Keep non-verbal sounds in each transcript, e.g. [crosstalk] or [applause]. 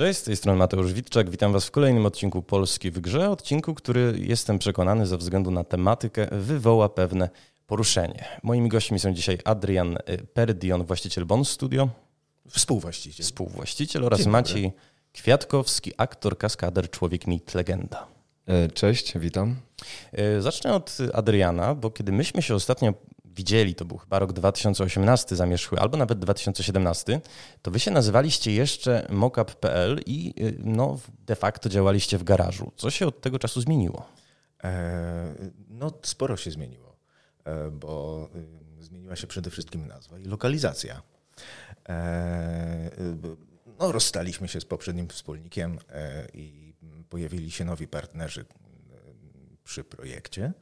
Cześć, z tej strony Mateusz Witczak. Witam Was w kolejnym odcinku Polski w Grze. Odcinku, który jestem przekonany ze względu na tematykę wywoła pewne poruszenie. Moimi gośćmi są dzisiaj Adrian Perdion, właściciel Bon Studio. Współwłaściciel. Współwłaściciel oraz Maciej Kwiatkowski, aktor, kaskader, człowiek mit, legenda. E, cześć, witam. E, zacznę od Adriana, bo kiedy myśmy się ostatnio widzieli, to był chyba rok 2018 zamierzchły, albo nawet 2017, to wy się nazywaliście jeszcze mockup.pl i y, no, de facto działaliście w garażu. Co się od tego czasu zmieniło? E, no, sporo się zmieniło, e, bo y, zmieniła się przede wszystkim nazwa i lokalizacja. E, no, rozstaliśmy się z poprzednim wspólnikiem i pojawili się nowi partnerzy przy projekcie.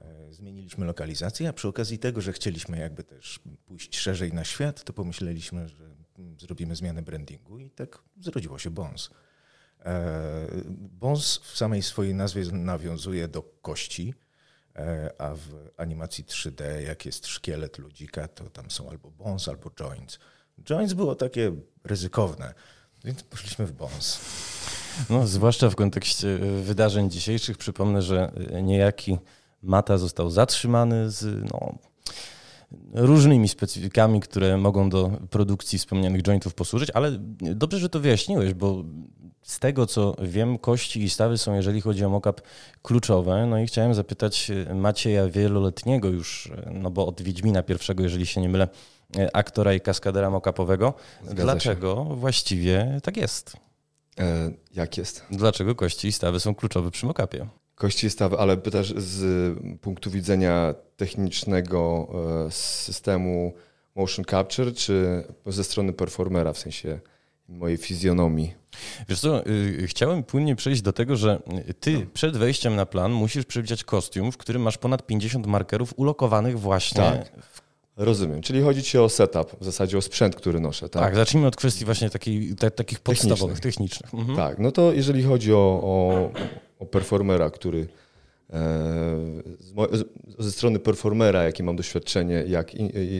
E, zmieniliśmy lokalizację, a przy okazji tego, że chcieliśmy jakby też pójść szerzej na świat, to pomyśleliśmy, że zrobimy zmianę brandingu i tak zrodziło się Bons. E, Bons w samej swojej nazwie nawiązuje do kości, e, a w animacji 3D, jak jest szkielet ludzika, to tam są albo bones, albo joints. Joints było takie ryzykowne, więc poszliśmy w Bons. No, zwłaszcza w kontekście wydarzeń dzisiejszych. Przypomnę, że niejaki Mata został zatrzymany z no, różnymi specyfikami, które mogą do produkcji wspomnianych jointów posłużyć, ale dobrze, że to wyjaśniłeś, bo z tego co wiem, kości i stawy są, jeżeli chodzi o mockup, kluczowe. No i chciałem zapytać Macieja wieloletniego już, no bo od Wiedźmina pierwszego, jeżeli się nie mylę, aktora i kaskadera mockupowego. Dlaczego się. właściwie tak jest? E, jak jest? Dlaczego kości i stawy są kluczowe przy mockupie? Kości stawy, ale pytasz z punktu widzenia technicznego e, systemu motion capture, czy ze strony performera, w sensie mojej fizjonomii? Wiesz co, y, chciałem płynnie przejść do tego, że ty no. przed wejściem na plan musisz przewidzieć kostium, w którym masz ponad 50 markerów ulokowanych właśnie tak. Rozumiem, czyli chodzi ci o setup, w zasadzie o sprzęt, który noszę. Tak, tak zacznijmy od kwestii właśnie takiej, te, takich podstawowych, technicznych. technicznych. Mhm. Tak, no to jeżeli chodzi o, o, o performera, który e, ze strony performera, jakie mam doświadczenie, jak,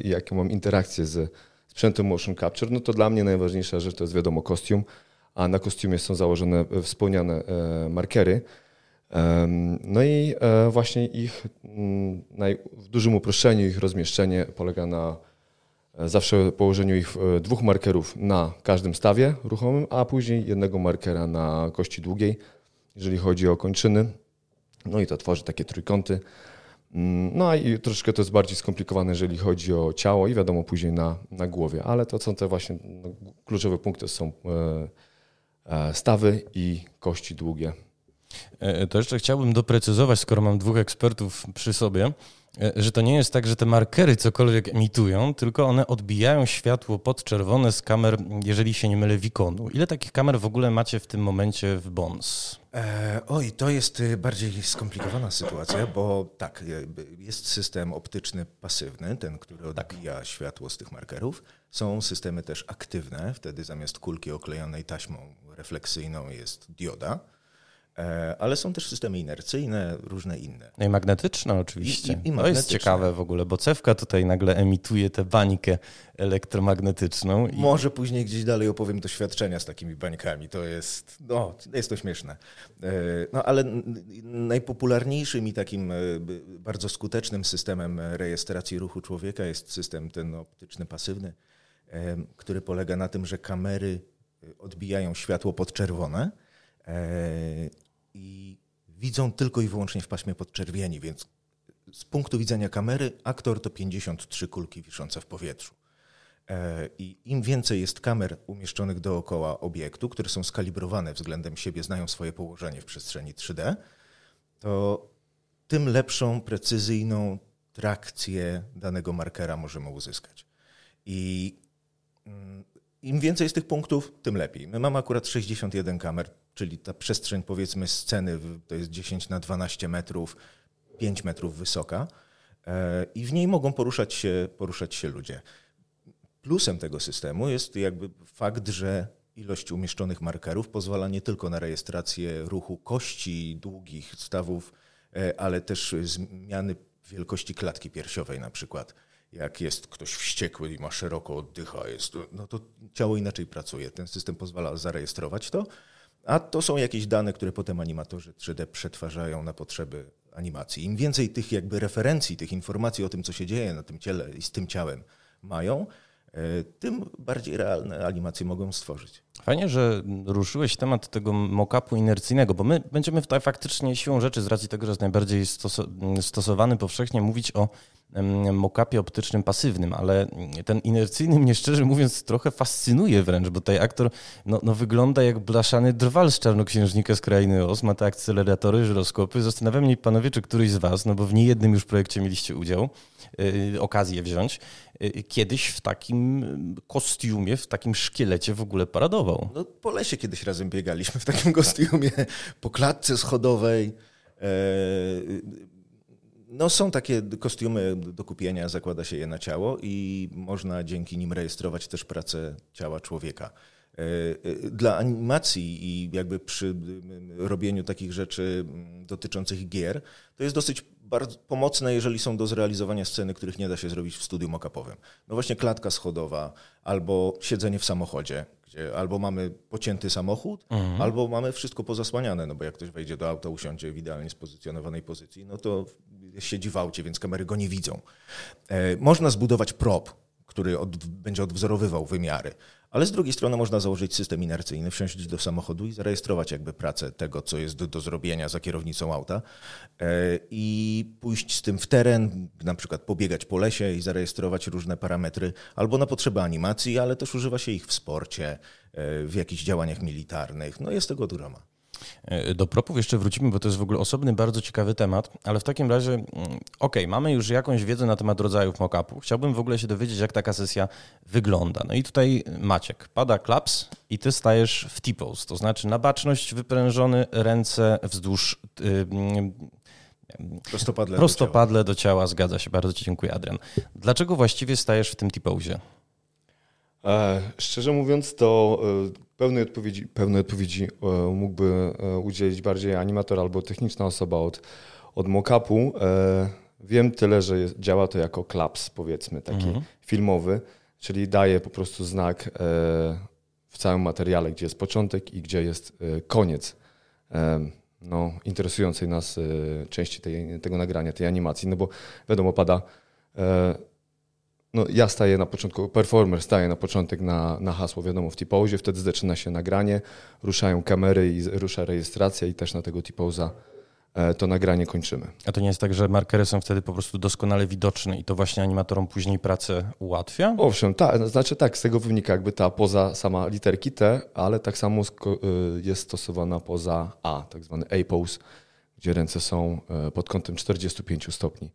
jakie mam interakcję ze sprzętem motion capture, no to dla mnie najważniejsza rzecz to jest wiadomo kostium, a na kostiumie są założone wspomniane e, markery, no i e, właśnie ich mm, w dużym uproszczeniu, ich rozmieszczenie polega na e, zawsze położeniu ich e, dwóch markerów na każdym stawie ruchomym, a później jednego markera na kości długiej, jeżeli chodzi o kończyny. No i to tworzy takie trójkąty. Mm, no i troszkę to jest bardziej skomplikowane, jeżeli chodzi o ciało i wiadomo później na, na głowie, ale to są te właśnie no, kluczowe punkty, są stawy i kości długie. E, to jeszcze chciałbym doprecyzować, skoro mam dwóch ekspertów przy sobie, e, że to nie jest tak, że te markery cokolwiek emitują, tylko one odbijają światło podczerwone z kamer, jeżeli się nie mylę, Wikonu. Ile takich kamer w ogóle macie w tym momencie w BONS? E, oj, to jest y, bardziej skomplikowana sytuacja, bo tak, jest system optyczny pasywny, ten, który odbija tak. światło z tych markerów. Są systemy też aktywne, wtedy zamiast kulki oklejonej taśmą refleksyjną jest dioda E, ale są też systemy inercyjne, różne inne. No i magnetyczne oczywiście. I, i, i magnetyczne. To jest ciekawe w ogóle, bo cewka tutaj nagle emituje tę bańkę elektromagnetyczną. I... Może później gdzieś dalej opowiem doświadczenia z takimi bańkami. To jest, no, jest to śmieszne. E, no ale najpopularniejszym i takim e, bardzo skutecznym systemem rejestracji ruchu człowieka jest system ten optyczny pasywny, który polega na tym, że kamery odbijają światło podczerwone i widzą tylko i wyłącznie w paśmie podczerwieni, więc z punktu widzenia kamery aktor to 53 kulki wiszące w powietrzu. E, I im więcej jest kamer umieszczonych dookoła obiektu, które są skalibrowane względem siebie, znają swoje położenie w przestrzeni 3D, to tym lepszą, precyzyjną trakcję danego markera możemy uzyskać. I mm, im więcej jest tych punktów, tym lepiej. My mamy akurat 61 kamer, czyli ta przestrzeń powiedzmy sceny to jest 10 na 12 metrów, 5 metrów wysoka e, i w niej mogą poruszać się, poruszać się ludzie. Plusem tego systemu jest jakby fakt, że ilość umieszczonych markerów pozwala nie tylko na rejestrację ruchu kości długich stawów, e, ale też zmiany wielkości klatki piersiowej na przykład Jak jest ktoś wściekły i ma szeroko oddycha, jest, no to ciało inaczej pracuje. Ten system pozwala zarejestrować to, a to są jakieś dane, które potem animatorzy 3D przetwarzają na potrzeby animacji. Im więcej tych jakby referencji, tych informacji o tym, co się dzieje na tym ciele i z tym ciałem mają, e, tym bardziej realne animacje mogą stworzyć. Fajnie, że ruszyłeś temat tego mock-upu inercyjnego, bo my będziemy tutaj faktycznie siłą rzeczy, z racji tego, że jest najbardziej stosowany powszechnie, mówić o mock-upie optycznym pasywnym, ale ten inercyjny mnie szczerze mówiąc trochę fascynuje wręcz, bo tutaj aktor no, no wygląda jak blaszany drwal z Czarnoksiężnika z Krainy Os, ma te akceleratory, żyroskopy. Zastanawia mnie, panowie, czy któryś z was, no bo w niejednym już projekcie mieliście udział, yy, okazję wziąć, yy, kiedyś w takim kostiumie, w takim szkielecie w ogóle paradował. No po lesie kiedyś razem biegaliśmy w takim [laughs] kostiumie, po klatce schodowej. Yy no, są takie kostiumy do kupienia, zakłada się je na ciało i można dzięki nim rejestrować też pracę ciała człowieka. E, e, dla animacji i jakby przy robieniu takich rzeczy dotyczących gier, to jest dosyć bardzo pomocne, jeżeli są do zrealizowania sceny, których nie da się zrobić w studiu mock-upowym. No właśnie klatka schodowa albo siedzenie w samochodzie, gdzie albo mamy pocięty samochód, mhm. albo mamy wszystko pozasłaniane, no bo jak ktoś wejdzie do auta, usiądzie w idealnie spozycjonowanej pozycji, no to siedzi w aucie, więc kamery go nie widzą. E, można zbudować prop, który od, będzie odwzorowywał wymiary. Ale z drugiej strony można założyć system inercyjny, wsiąść do samochodu i zarejestrować jakby pracę tego, co jest do, do zrobienia za kierownicą auta e, i pójść z tym w teren, na przykład pobiegać po lesie i zarejestrować różne parametry albo na potrzeby animacji, ale też używa się ich w sporcie, e, w jakichś działaniach militarnych. No jest tego drama. E, do propów jeszcze wrócimy, bo to jest w ogóle osobny, bardzo ciekawy temat, ale w takim razie, mm, ok, mamy już jakąś wiedzę na temat rodzajów mock-upu. Chciałbym w ogóle się dowiedzieć, jak taka sesja wygląda. No i tutaj Maciek, pada klaps i ty stajesz w T-pose, to znaczy na baczność wyprężony, ręce wzdłuż... Yy, Prostopadle, prostopadle do, ciała. do ciała. Zgadza się, bardzo Ci dziękuję, Adrian. Dlaczego właściwie stajesz w tym T-pose? E, szczerze mówiąc, to e, pełnej odpowiedzi, pełnej odpowiedzi e, mógłby udzielić bardziej animator albo techniczna osoba od, od mockupu. Wiem tyle, że jest, działa to jako klaps, powiedzmy, taki mhm. filmowy, czyli daje po prostu znak w całym materiale, gdzie jest początek i gdzie jest koniec no, interesującej nas części tej, tego nagrania, tej animacji, no bo wiadomo, pada no, ja staję na początku, performer staje na początek na, na hasło, wiadomo, w T-Pose, wtedy zaczyna się nagranie, ruszają kamery i rusza rejestracja i też na tego T-Pose'a e, to nagranie kończymy. A to nie jest tak, że markery są wtedy po prostu doskonale widoczne i to właśnie animatorom później pracę ułatwia? Owszem, tak, znaczy tak, z tego wynika jakby ta poza sama literki T, ale tak samo e, jest stosowana poza A, tak zwany A-pose, gdzie ręce są e, pod kątem 45 stopni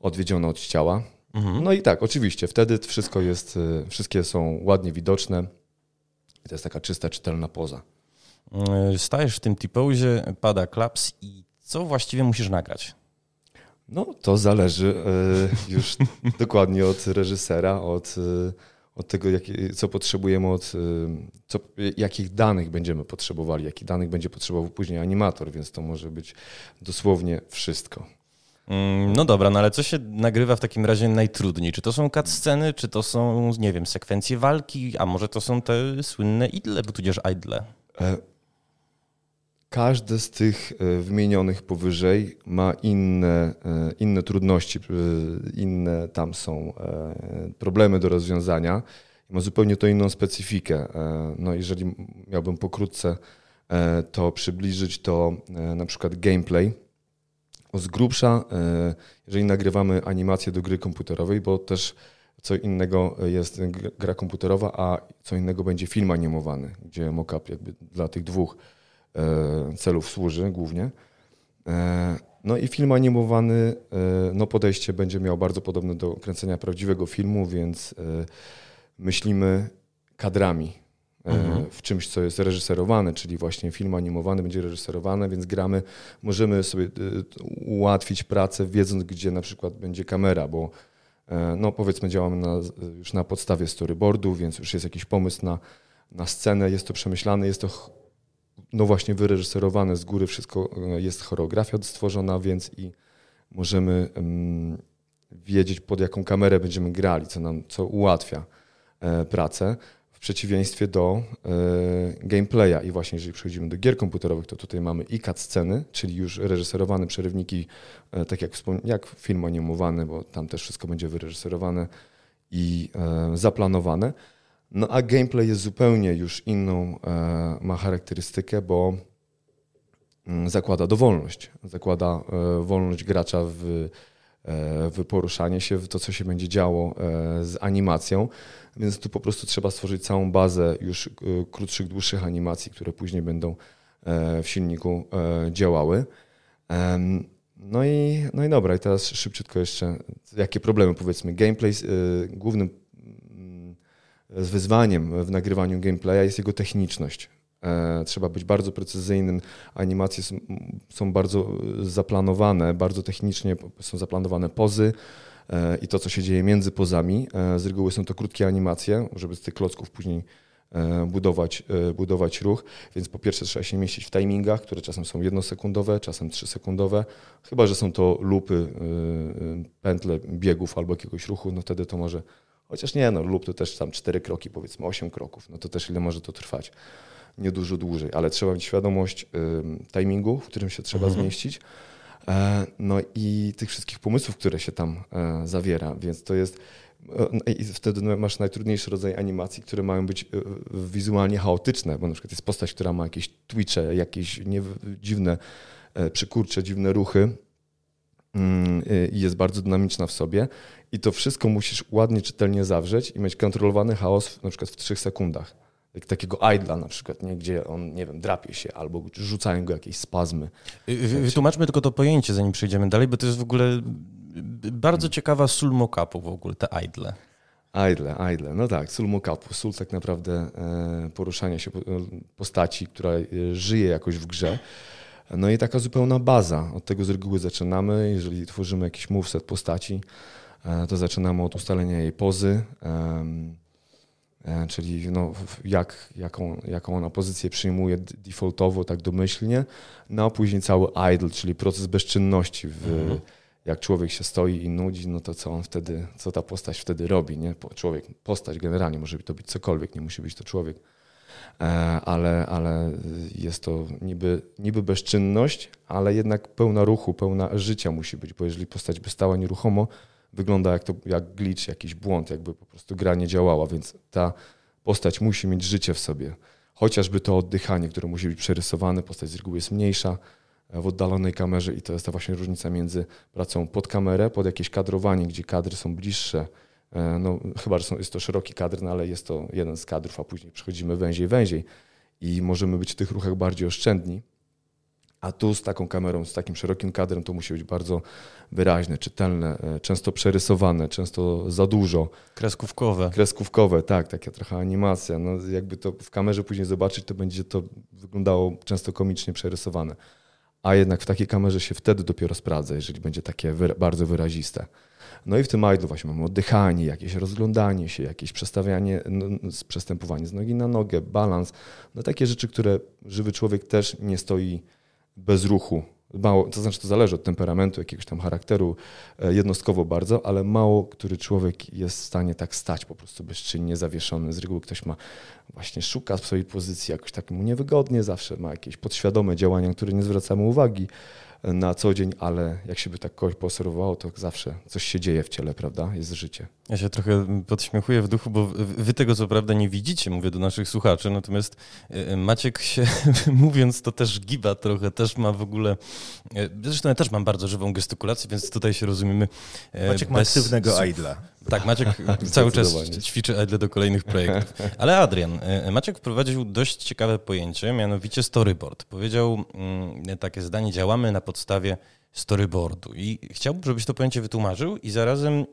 odwiedzione od ciała. Mhm. No i tak, oczywiście, wtedy wszystko jest, y, wszystkie są ładnie widoczne. To jest taka czysta, czytelna poza. Y, stajesz w tym T-pose, pada klaps i co właściwie musisz nagrać? No, to zależy y, już [laughs] dokładnie od reżysera, od, od tego, jak, co potrzebujemy, od co, jakich danych będziemy potrzebowali, jakich danych będzie potrzebował później animator, więc to może być dosłownie wszystko. Mm, no dobra, no ale co się nagrywa w takim razie najtrudniej? Czy to są cutsceny, czy to są, nie wiem, sekwencje walki, a może to są te słynne idle, tudzież idle? E, każde z tych e, wymienionych powyżej ma inne, e, inne trudności, inne tam są problemy do rozwiązania ma zupełnie to inną specyfikę. No jeżeli miałbym pokrótce to przybliżyć, to na przykład gameplay, z grubsza, e, jeżeli nagrywamy animację do gry komputerowej, bo też co innego jest gra komputerowa, a co innego będzie film animowany, gdzie mockup jakby dla tych dwóch e, celów służy głównie. E, no i film animowany, no podejście będzie miało bardzo podobne do kręcenia prawdziwego filmu, więc myślimy kadrami, mhm. w czymś, co jest reżyserowane, czyli właśnie film animowany będzie reżyserowany, więc gramy, możemy sobie e, ułatwić pracę, wiedząc, gdzie na przykład będzie kamera, bo e, no powiedzmy działamy na, już na podstawie storyboardu, więc już jest jakiś pomysł na, na scenę, jest to przemyślane, jest to no właśnie wyreżyserowane. Z góry, wszystko e, jest choreografia stworzona, więc i możemy w wiedzieć, pod jaką kamerę będziemy grali, co nam co ułatwia pracę przeciwieństwie do y, gameplaya. I właśnie jeżeli przechodzimy do gier komputerowych, to tutaj mamy i sceny, czyli już reżyserowane przerywniki, y, tak jak, jak film animowany, bo tam też wszystko będzie wyreżyserowane i y, zaplanowane. No a gameplay jest zupełnie już inną, ma charakterystykę, bo mm, zakłada dowolność. Zakłada wolność gracza w E, w poruszanie się, w to, co się będzie działo e, z animacją. Więc tu po prostu trzeba stworzyć całą bazę już e, krótszych, dłuższych animacji, które później będą w silniku działały. No i, no i dobra, i teraz szybciutko jeszcze, jakie problemy powiedzmy. Gameplay, głównym mm, wyzwaniem w nagrywaniu gameplaya jest jego techniczność. E, trzeba być bardzo precyzyjnym. Animacje są, bardzo zaplanowane, bardzo technicznie są zaplanowane pozy e, i to, co się dzieje między pozami. E, z reguły są to krótkie animacje, żeby z tych klocków później budować, budować ruch. Więc po pierwsze trzeba się mieścić w timingach, które czasem są jednosekundowe, czasem trzysekundowe. Chyba, że są to lupy, pętle biegów albo jakiegoś ruchu, no wtedy to może, chociaż nie, no lub to też tam cztery kroki, powiedzmy osiem kroków, no to też ile może to trwać nie dużo dłużej, ale trzeba mieć świadomość timingu, w którym się trzeba mhm. zmieścić. E, no i tych wszystkich pomysłów, które się tam e, zawiera, więc to jest. E, I wtedy masz najtrudniejszy rodzaj animacji, które mają być wizualnie chaotyczne, bo na przykład jest postać, która ma jakieś twitche, jakieś nie, dziwne przykurcze, dziwne ruchy mm, i jest bardzo dynamiczna w sobie. I to wszystko musisz ładnie, czytelnie zawrzeć i mieć kontrolowany chaos na przykład w trzech sekundach takiego idla na przykład, nie? gdzie on, nie wiem, drapie się albo rzucają go jakieś spazmy. Wytłumaczmy tylko to pojęcie, zanim przejdziemy dalej, bo to jest w ogóle bardzo ciekawa sól mock-upu w ogóle, te idle. Idle, idle. No tak, sól mock-upu. Sól tak naprawdę e, poruszania się postaci, która e, żyje jakoś w grze. No i taka zupełna baza. Od tego z reguły zaczynamy. Jeżeli tworzymy jakiś moveset postaci, e, to zaczynamy od ustalenia jej pozy, E, czyli no, jak, jaką, jaką ona pozycję przyjmuje defaultowo, tak domyślnie, no a później cały idle, czyli proces bezczynności. W, mhm. Jak człowiek się stoi i nudzi, no to co on wtedy, co ta postać wtedy robi, nie? Człowiek, postać generalnie, może to być cokolwiek, nie musi być to człowiek, e, ale, ale jest to niby, niby bezczynność, ale jednak pełna ruchu, pełna życia musi być, bo jeżeli postać by stała nieruchomo, wygląda jak, to, jak glitch, jakiś błąd, jakby po prostu gra nie działała, więc ta postać musi mieć życie w sobie. Chociażby to oddychanie, które musi być przerysowane, postać z reguły jest mniejsza e, w oddalonej kamerze i to jest ta właśnie różnica między pracą pod kamerę, pod jakieś kadrowanie, gdzie kadry są bliższe, e, no, chyba, że są, jest to szeroki kadr, no, ale jest to jeden z kadrów, a później przechodzimy węziej, węziej i możemy być w tych ruchach bardziej oszczędni. A tu z taką kamerą, z takim szerokim kadrem to musi być bardzo wyraźne, czytelne, e, często przerysowane, często za dużo. Kreskówkowe. Kreskówkowe, tak, taka trochę animacja. No, jakby to w kamerze później zobaczyć, to będzie to wyglądało często komicznie przerysowane. A jednak w takiej kamerze się wtedy dopiero sprawdza, jeżeli będzie takie bardzo wyraziste. No i w tym idlu właśnie mamy oddychanie, jakieś rozglądanie się, jakieś przestawianie, no, przestępowanie z nogi na nogę, balans. No takie rzeczy, które żywy człowiek też nie stoi bez ruchu. Mało, to znaczy to zależy od temperamentu, jakiegoś tam charakteru e, jednostkowo bardzo, ale mało który człowiek jest w stanie tak stać po prostu bezczynnie zawieszony. Z reguły ktoś ma właśnie szuka swojej pozycji, jakoś tak mu niewygodnie, zawsze ma jakieś podświadome działania, które nie zwracamy uwagi na co dzień, ale jak się by tak kogoś poobserwowało, to zawsze coś się dzieje w ciele, prawda? Jest życie. Ja się trochę podśmiechuję w duchu, bo wy tego co prawda nie widzicie, mówię do naszych słuchaczy, natomiast e, e, Maciek się, [laughs] mówiąc to też giba trochę, też ma w ogóle, e, zresztą ja też mam bardzo żywą gestykulację, więc tutaj się rozumiemy. Maciek ma aktywnego idla. Tak, Maciek [laughs] cały czas ćwiczy idle do kolejnych projektów. [laughs] Ale Adrian, Maciek wprowadził dość ciekawe pojęcie, mianowicie storyboard. Powiedział mm, takie zdanie, działamy na podstawie storyboardu. I chciałbym, żebyś to pojęcie wytłumaczył i zarazem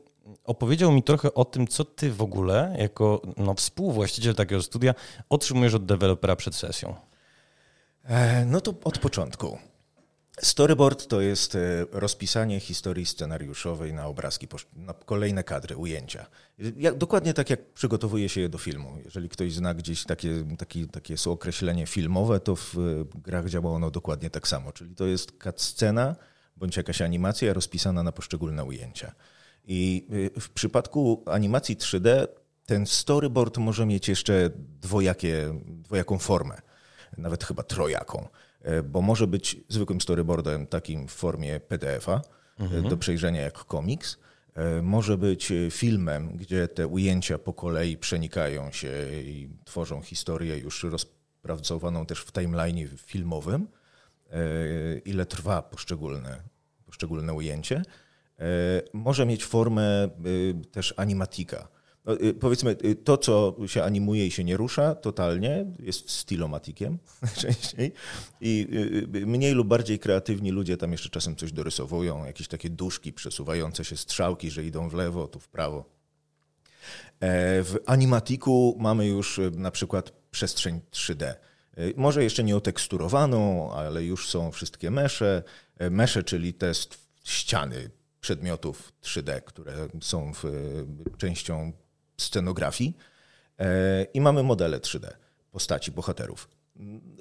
opowiedział mi trochę o tym, co ty w ogóle, jako no, współwłaściciel takiego studia, otrzymujesz od dewelopera przed sesją. E, no to od początku. Storyboard to jest e, rozpisanie historii scenariuszowej na obrazki, na kolejne kadry, ujęcia. Dokładnie tak, jak przygotowuje się je do filmu. Jeżeli ktoś zna gdzieś takie, takie, takie określenie filmowe, to w grach działa ono dokładnie tak samo. Czyli to jest scena bądź jakaś animacja rozpisana na poszczególne ujęcia. I y, w przypadku animacji 3D ten storyboard może mieć jeszcze dwojakie, dwojaką formę, nawet chyba trojaką, e, bo może być zwykłym storyboardem takim w formie PDF-a e, mhm. do przejrzenia jak komiks, e, może być filmem, gdzie te ujęcia po kolei przenikają się i tworzą historię już rozpracowaną też w timeline filmowym, ile trwa poszczególne, poszczególne ujęcie. Może mieć formę też animatika, no, y, powiedzmy, y, to, co się animuje i się nie rusza totalnie, jest stylomatikiem najczęściej. [laughs] I y, mniej lub bardziej kreatywni ludzie tam jeszcze czasem coś dorysowują, jakieś takie duszki przesuwające się strzałki, że idą w lewo, tu w prawo. E, w animatiku mamy już na przykład przestrzeń 3D. Może jeszcze nie oteksturowaną, ale już są wszystkie mesze. E, mesze, czyli test ściany przedmiotów 3D, które są w, częścią scenografii e, i mamy modele 3D postaci bohaterów.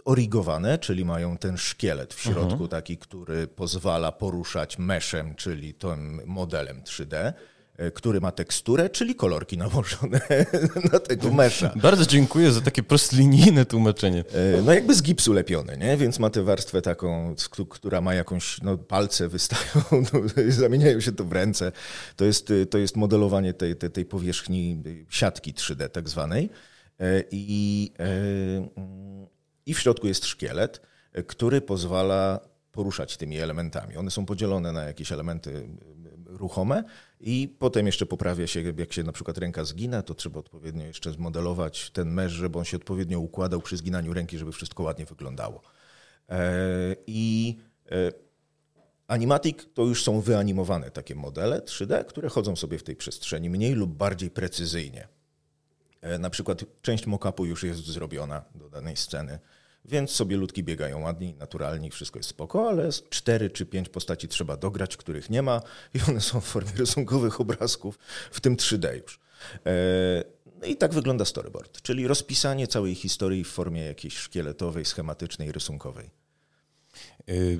Origowane, czyli mają ten szkielet w środku, mhm. taki, który pozwala poruszać meszem, czyli tym modelem 3D. E, który ma teksturę, czyli kolorki nałożone [laughs] na tego mesza. Bardzo dziękuję za takie prostlinijne tłumaczenie. E, no jakby z gipsu lepione, nie? więc ma tę warstwę taką, która ma jakąś, no palce wystają, [laughs] no, zamieniają się to w ręce. To jest, to jest modelowanie tej, tej, tej powierzchni siatki 3D tak zwanej. E, I, I w środku jest szkielet, który pozwala poruszać tymi elementami. One są podzielone na jakieś elementy ruchome i potem jeszcze poprawia się, jak się na przykład ręka zgina, to trzeba odpowiednio jeszcze zmodelować ten mesz, żeby on się odpowiednio układał przy zginaniu ręki, żeby wszystko ładnie wyglądało. E, I e, Animatic to już są wyanimowane takie modele 3D, które chodzą sobie w tej przestrzeni mniej lub bardziej precyzyjnie. E, na przykład część mockupu już jest zrobiona do danej sceny więc sobie ludki biegają ładniej, naturalnie, wszystko jest spoko, ale cztery czy pięć postaci trzeba dograć, których nie ma i one są w formie rysunkowych obrazków, w tym 3D już. E, no i tak wygląda storyboard, czyli rozpisanie całej historii w formie jakiejś szkieletowej, schematycznej, rysunkowej. Y,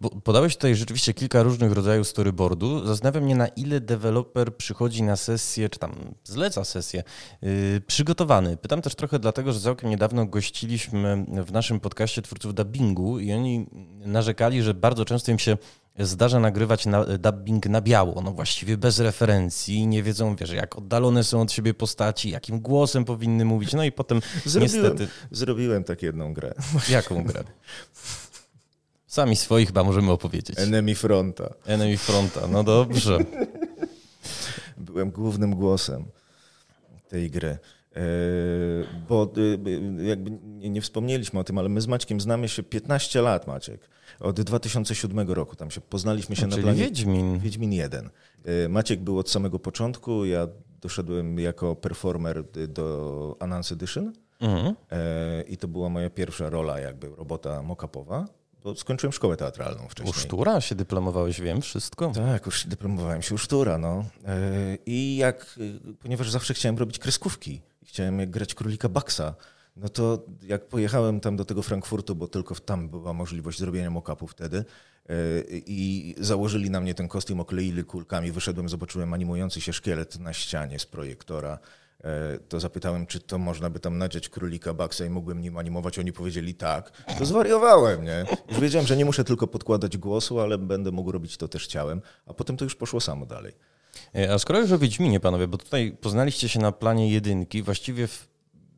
bo podałeś tutaj rzeczywiście kilka różnych rodzajów storyboardu. Zastanawiam mnie, na ile deweloper przychodzi na sesję, czy tam zleca sesję, yy, przygotowany. Pytam też trochę dlatego, że całkiem niedawno gościliśmy w naszym podcaście twórców dubbingu i oni narzekali, że bardzo często im się zdarza nagrywać na, dubbing na biało, no właściwie bez referencji, nie wiedzą, wiesz, jak oddalone są od siebie postaci, jakim głosem powinny mówić, no i potem zrobiłem, niestety... Zrobiłem tak jedną grę. Jaką grę? [laughs] Sami swoich chyba możemy opowiedzieć. Enemy Fronta. Enemy Fronta, no dobrze. [laughs] Byłem głównym głosem tej gry. E, bo e, jakby nie wspomnieliśmy o tym, ale my z Maćkiem znamy się 15 lat, Maciek. Od 2007 roku tam się poznaliśmy się no, na planie. Wiedźmin. Wiedźmin 1. E, Maciek był od samego początku, ja doszedłem jako performer do Announce Edition mhm. i to była moja pierwsza rola, jakby robota mock-upowa bo skończyłem szkołę teatralną wcześniej. U Sztura się dyplomowałeś, wiem, wszystko? Tak, już dyplomowałem się u Sztura, no. E, I jak, e, ponieważ zawsze chciałem robić kreskówki, chciałem grać królika Baxa, no to jak pojechałem tam do tego Frankfurtu, bo tylko tam była możliwość zrobienia mock-upu wtedy e, i założyli na mnie ten kostium, okleili kulkami, wyszedłem, zobaczyłem animujący się szkielet na ścianie z projektora to zapytałem, czy to można by tam nadziać królika Baxa i mógłbym nim animować. Oni powiedzieli tak. To zwariowałem, nie? Już wiedziałem, że nie muszę tylko podkładać głosu, ale będę mógł robić to też ciałem. A potem to już poszło samo dalej. E, a skoro już o Wiedźminie, panowie, bo tutaj poznaliście się na planie jedynki, właściwie w,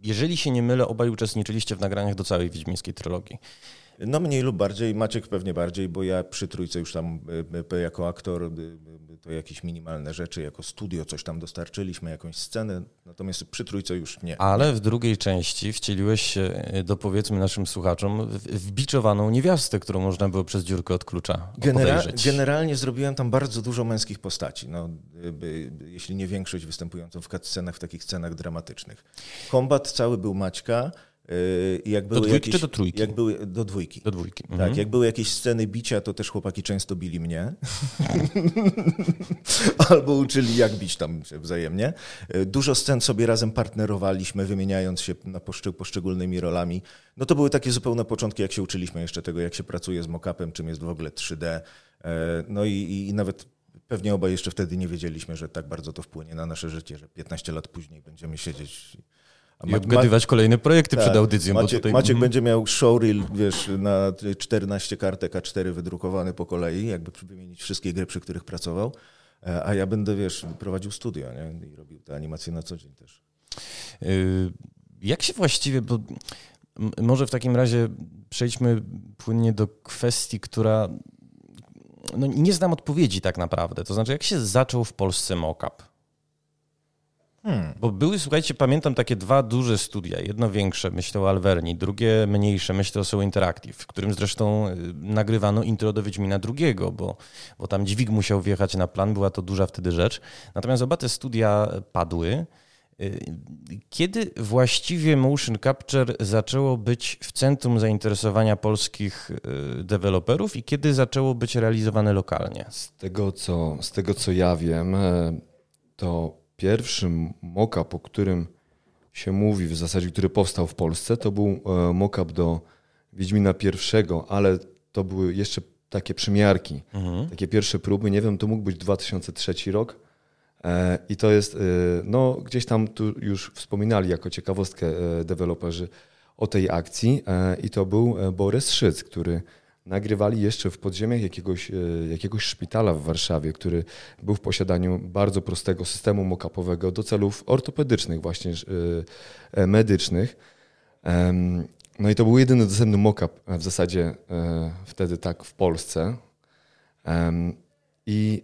jeżeli się nie mylę, obaj uczestniczyliście w nagraniach do całej wiedźmińskiej trylogii. No mniej lub bardziej, Maciek pewnie bardziej, bo ja przy trójce już tam e, jako aktor to jakieś minimalne rzeczy, jako studio coś tam dostarczyliśmy, jakąś scenę, natomiast przy trójce już nie. Ale w drugiej części wcieliłeś się do powiedzmy naszym słuchaczom w biczowaną niewiastę, którą można było przez dziurkę od klucza Genera Generalnie zrobiłem tam bardzo dużo męskich postaci, no, jeśli nie większość występującą w scenach, w takich scenach dramatycznych. Kombat cały był Maćka, jak były do dwójki jakieś, czy do trójki? Jak były, do dwójki. Do dwójki. Tak, mhm. jak były jakieś sceny bicia, to też chłopaki często bili mnie. [laughs] Albo uczyli, jak bić tam wzajemnie. Dużo scen sobie razem partnerowaliśmy, wymieniając się na poszczególnymi rolami. No to były takie zupełne początki, jak się uczyliśmy jeszcze tego, jak się pracuje z mock-upem, czym jest w ogóle 3D. E, no i, i nawet Pewnie obaj jeszcze wtedy nie wiedzieliśmy, że tak bardzo to wpłynie na nasze życie, że 15 lat później będziemy siedzieć i obgadywać kolejne projekty tak, przed audycją. Maciek, tutaj... Maciek będzie miał showreel, wiesz, na 14 kartek A4 wydrukowane po kolei, jakby wymienić wszystkie gry, przy których pracował, e, a ja będę, wiesz, prowadził studio nie? i robił te animacje na co dzień też. Y, jak się właściwie, bo może w takim razie przejdźmy płynnie do kwestii, która no nie znam odpowiedzi tak naprawdę. To znaczy, jak się zaczął w Polsce mockup? Hmm. Bo były, słuchajcie, pamiętam takie dwa duże studia. Jedno większe, myślę o Alverni, drugie mniejsze, myślę o Soul Interactive, w którym zresztą y, nagrywano intro do Wiedźmina drugiego, bo, bo tam dźwig musiał wjechać na plan, była to duża wtedy rzecz. Natomiast oba te studia padły. Y, kiedy właściwie motion capture zaczęło być w centrum zainteresowania polskich y, deweloperów i kiedy zaczęło być realizowane lokalnie? Z tego co, z tego, co ja wiem, to pierwszym mock-up, o którym się mówi, w zasadzie, który powstał w Polsce, to był e, mock-up do Wiedźmina pierwszego, ale to były jeszcze takie przymiarki, mhm. takie pierwsze próby. Nie wiem, to mógł być 2003 rok. E, I to jest, e, no gdzieś tam tu już wspominali jako ciekawostkę deweloperzy o tej akcji i to był Borys Szyc, który nagrywali jeszcze w podziemiach jakiegoś, e, jakiegoś szpitala w Warszawie, który był w posiadaniu bardzo prostego systemu mockupowego do celów ortopedycznych, właśnie e, e, medycznych. No i to był jedyny dostępny mockup w zasadzie wtedy tak w Polsce. I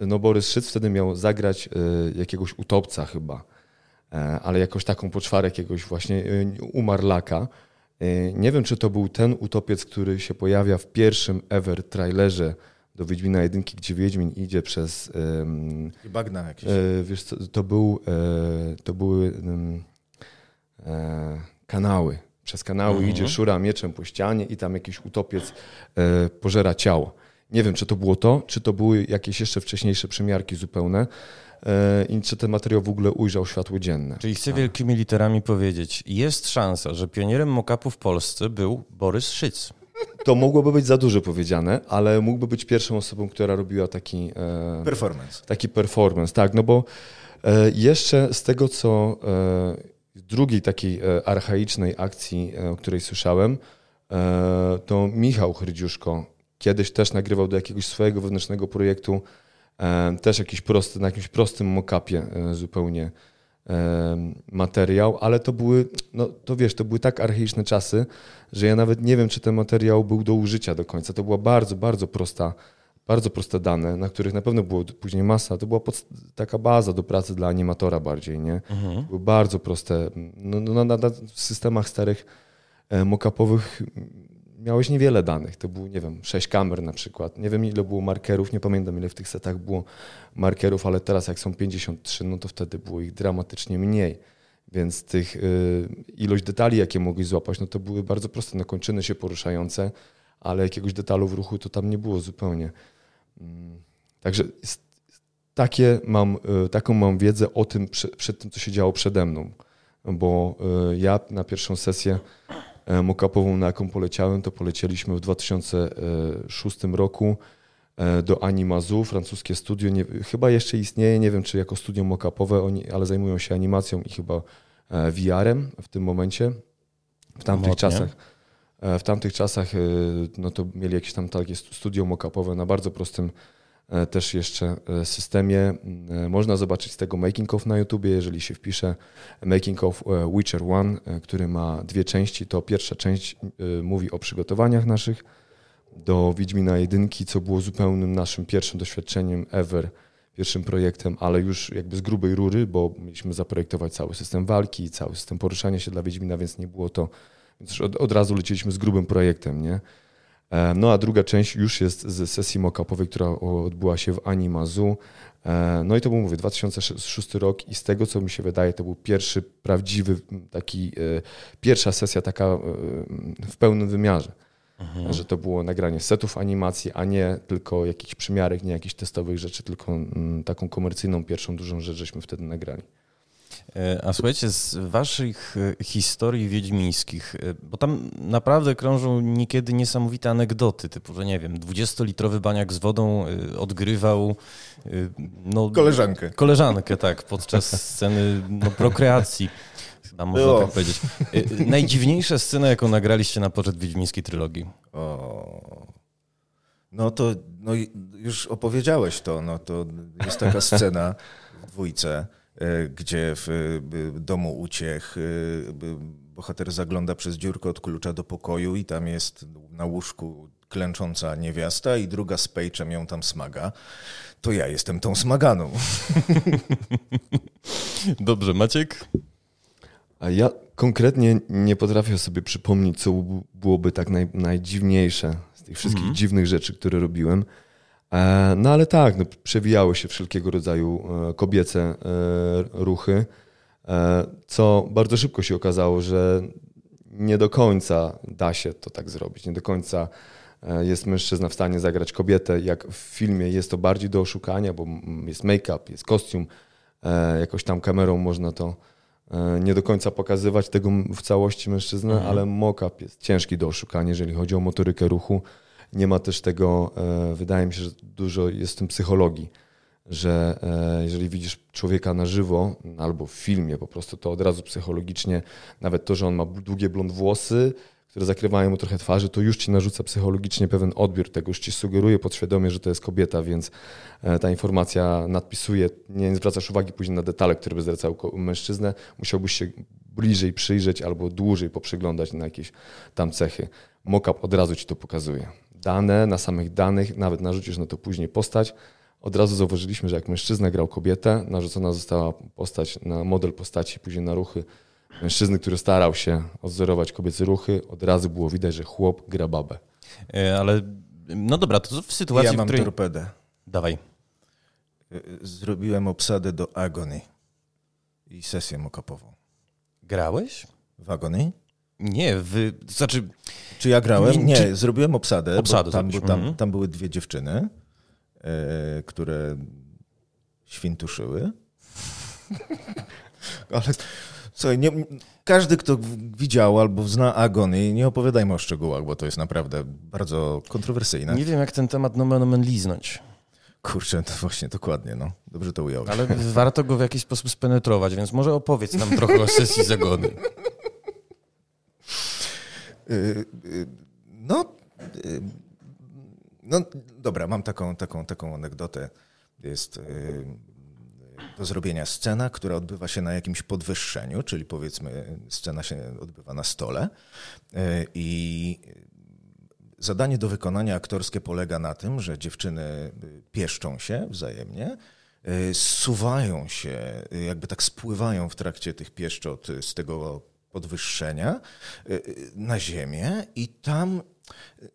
no Borys Szyc wtedy miał zagrać jakiegoś utopca chyba, ale jakoś taką poczwarę jakiegoś właśnie umarlaka. E, nie wiem, czy to był ten utopiec, który się pojawia w pierwszym ever trailerze do Wiedźmina jedynki, gdzie Wiedźmin idzie przez... Um, bagna jakieś. E, wiesz co, to, był, e, to były e, kanały. Przez kanały mhm. idzie, szura mieczem po ścianie i tam jakiś utopiec pożera ciało. Nie wiem, czy to było to, czy to były jakieś jeszcze wcześniejsze przymiarki zupełne. E, i czy ten materiał w ogóle ujrzał światło dzienne. Czyli chcę tak. wielkimi literami powiedzieć, jest szansa, że pionierem mock-upu w Polsce był Borys Szyc. To mogłoby być za dużo powiedziane, ale mógłby być pierwszą osobą, która robiła taki... E, performance. Taki performance, tak, no bo e, jeszcze z tego, co z drugiej takiej archaicznej akcji, o której słyszałem, to Michał Hrydziuszko kiedyś też nagrywał do jakiegoś swojego wewnętrznego projektu też jakiś prosty, na jakimś prostym mockupie e, zupełnie e, materiał, ale to były, no to wiesz, to były tak archaiczne czasy, że ja nawet nie wiem, czy ten materiał był do użycia do końca. To była bardzo, bardzo prosta, bardzo proste dane, na których na pewno było później masa. To była taka baza do pracy dla animatora bardziej, nie? Mhm. Były bardzo proste. No, no, na, na systemach starych mockupowych miałeś niewiele danych. To było, nie wiem, sześć kamer na przykład. Nie wiem, ile było markerów, nie pamiętam, ile w tych setach było markerów, ale teraz jak są 53, no to wtedy było ich dramatycznie mniej. Więc tych y, ilość detali, jakie mogłeś złapać, no to były bardzo proste. No kończyny się poruszające, ale jakiegoś detalu w ruchu to tam nie było zupełnie. Mm, także takie mam, y, taką mam wiedzę o tym, przed, przed tym, co się działo przede mną. Bo y, ja na pierwszą sesję mockupową, na jaką poleciałem, to polecieliśmy w 2006 roku e, do Animazu, francuskie studio. Nie, chyba jeszcze istnieje, nie wiem czy jako studio mockupowe, ale zajmują się animacją i chyba e, VR-em w tym momencie. W tamtych Mocnie. czasach. W tamtych czasach no to mieli jakieś tam takie studio mockupowe na bardzo prostym E, też jeszcze e, systemie. E, można zobaczyć z tego making of na YouTubie, jeżeli się wpisze making of Witcher One, który ma dwie części. To pierwsza część mówi o przygotowaniach naszych do Wiedźmina jedynki, co było zupełnym naszym pierwszym doświadczeniem ever, pierwszym projektem, ale już jakby z grubej rury, bo mieliśmy zaprojektować cały system walki, cały system poruszania się dla Wiedźmina, więc nie było to, więc od, od razu leciliśmy z grubym projektem, nie? E, no a druga część już jest z sesji mockupowej, która odbyła się w Animazu. E, no i to był, mówię, 2006 rok i z tego, co mi się wydaje, to był pierwszy prawdziwy taki, e, pierwsza sesja taka w pełnym wymiarze. Mhm. Że to było nagranie setów animacji, a nie tylko jakichś przymiarek, nie jakichś testowych rzeczy, tylko taką komercyjną pierwszą dużą rzecz żeśmy wtedy nagrali. E, a słuchajcie, z waszych e, historii wiedźmińskich, e, bo tam naprawdę krążą niekiedy niesamowite anegdoty, typu, że nie wiem, 20-litrowy baniak z wodą odgrywał no, koleżankę. Koleżankę, tak, podczas sceny no, prokreacji. Chyba można tak powiedzieć. Najdziwniejsza scena, jaką nagraliście na poczet wiedźmińskiej trylogii. O. No to no, już opowiedziałeś to. No, to jest taka scena w dwójce gdzie w domu uciech e, bohater zagląda przez dziurkę od klucza do pokoju i tam jest na łóżku klęcząca niewiasta i druga z pejczem ją tam smaga, to ja jestem tą smaganą. [laughs] Dobrze, Maciek? A ja konkretnie nie potrafię sobie przypomnieć, co byłoby tak naj, najdziwniejsze z tych wszystkich mm dziwnych rzeczy, które robiłem. E, no ale tak, no, przewijały się wszelkiego rodzaju e, kobiece e, ruchy, co bardzo szybko się okazało, że nie do końca da się to tak zrobić. Nie do końca jest mężczyzna w stanie zagrać kobietę. Jak w filmie jest to bardziej do oszukania, bo jest make-up, jest kostium, jakoś tam kamerą można to nie do końca pokazywać tego w całości mężczyznę, mhm. ale mock-up jest ciężki do oszukania, jeżeli chodzi o motorykę ruchu. Nie ma też tego, e, wydaje mi się, że dużo jest w tym psychologii, że e, jeżeli widzisz człowieka na żywo albo w filmie po prostu, to od razu psychologicznie, nawet to, że on ma długie blond włosy, które zakrywają mu trochę twarzy, to już ci narzuca psychologicznie pewien odbiór tego, już ci sugeruje podświadomie, że to jest kobieta, więc e, ta informacja nadpisuje, nie zwracasz uwagi później na detale, które by zwracały mężczyznę, musiałbyś się bliżej przyjrzeć albo dłużej poprzyglądać na jakieś tam cechy. Mockup od razu ci to pokazuje dane, na samych danych, nawet narzucisz na to później postać. Od razu zauważyliśmy, że jak mężczyzna grał kobietę, narzucona została postać na model postaci, później na ruchy mężczyzny, który starał się odzorować kobiece ruchy, od razu było widać, że chłop gra babę. E, ale no dobra, to w sytuacji, ja mam w której... torpedę. Dawaj. E, zrobiłem obsadę do Agony i sesję mokapową. Grałeś? W Agony? Nie, wy, to znaczy... Czy ja grałem? Nie, czy... zrobiłem obsadę, obsadę tam, tam, mhm. tam, były dwie dziewczyny, e, które świntuszyły. [laughs] Ale słuchaj, nie, każdy, kto widział albo zna Agony, nie opowiadajmy o szczegółach, bo to jest naprawdę bardzo kontrowersyjne. Nie wiem, jak ten temat nomen omen liznąć. Kurczę, to właśnie dokładnie, no. Dobrze to ująłeś. Ale warto go w jakiś sposób spenetrować, więc może opowiedz nam trochę o sesji Zagony. [laughs] Y, y, no, y, no dobra, mam taką, taką, taką anegdotę. Jest do zrobienia scena, która odbywa się na jakimś podwyższeniu, czyli powiedzmy scena się odbywa na stole i zadanie do wykonania aktorskie polega na tym, że dziewczyny pieszczą się wzajemnie, suwają się, jakby tak spływają w trakcie tych pieszczot z tego podwyższenia y, y, na ziemię i tam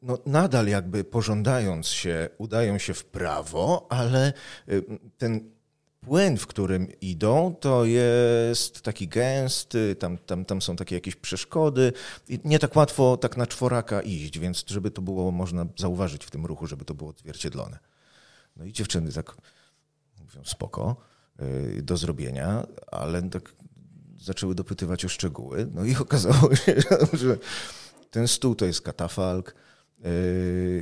no, nadal jakby pożądając się, udają się w prawo, ale y, ten płyn, w którym idą, to jest taki gęsty, tam, tam, tam są takie jakieś przeszkody i nie tak łatwo tak na czworaka iść, więc żeby to było można zauważyć w tym ruchu, żeby to było odzwierciedlone. No i dziewczyny tak mówią spoko, do zrobienia, ale tak zaczęły dopytywać o szczegóły. No i [laughs] okazało się, że ten stół to jest katafalk, yy,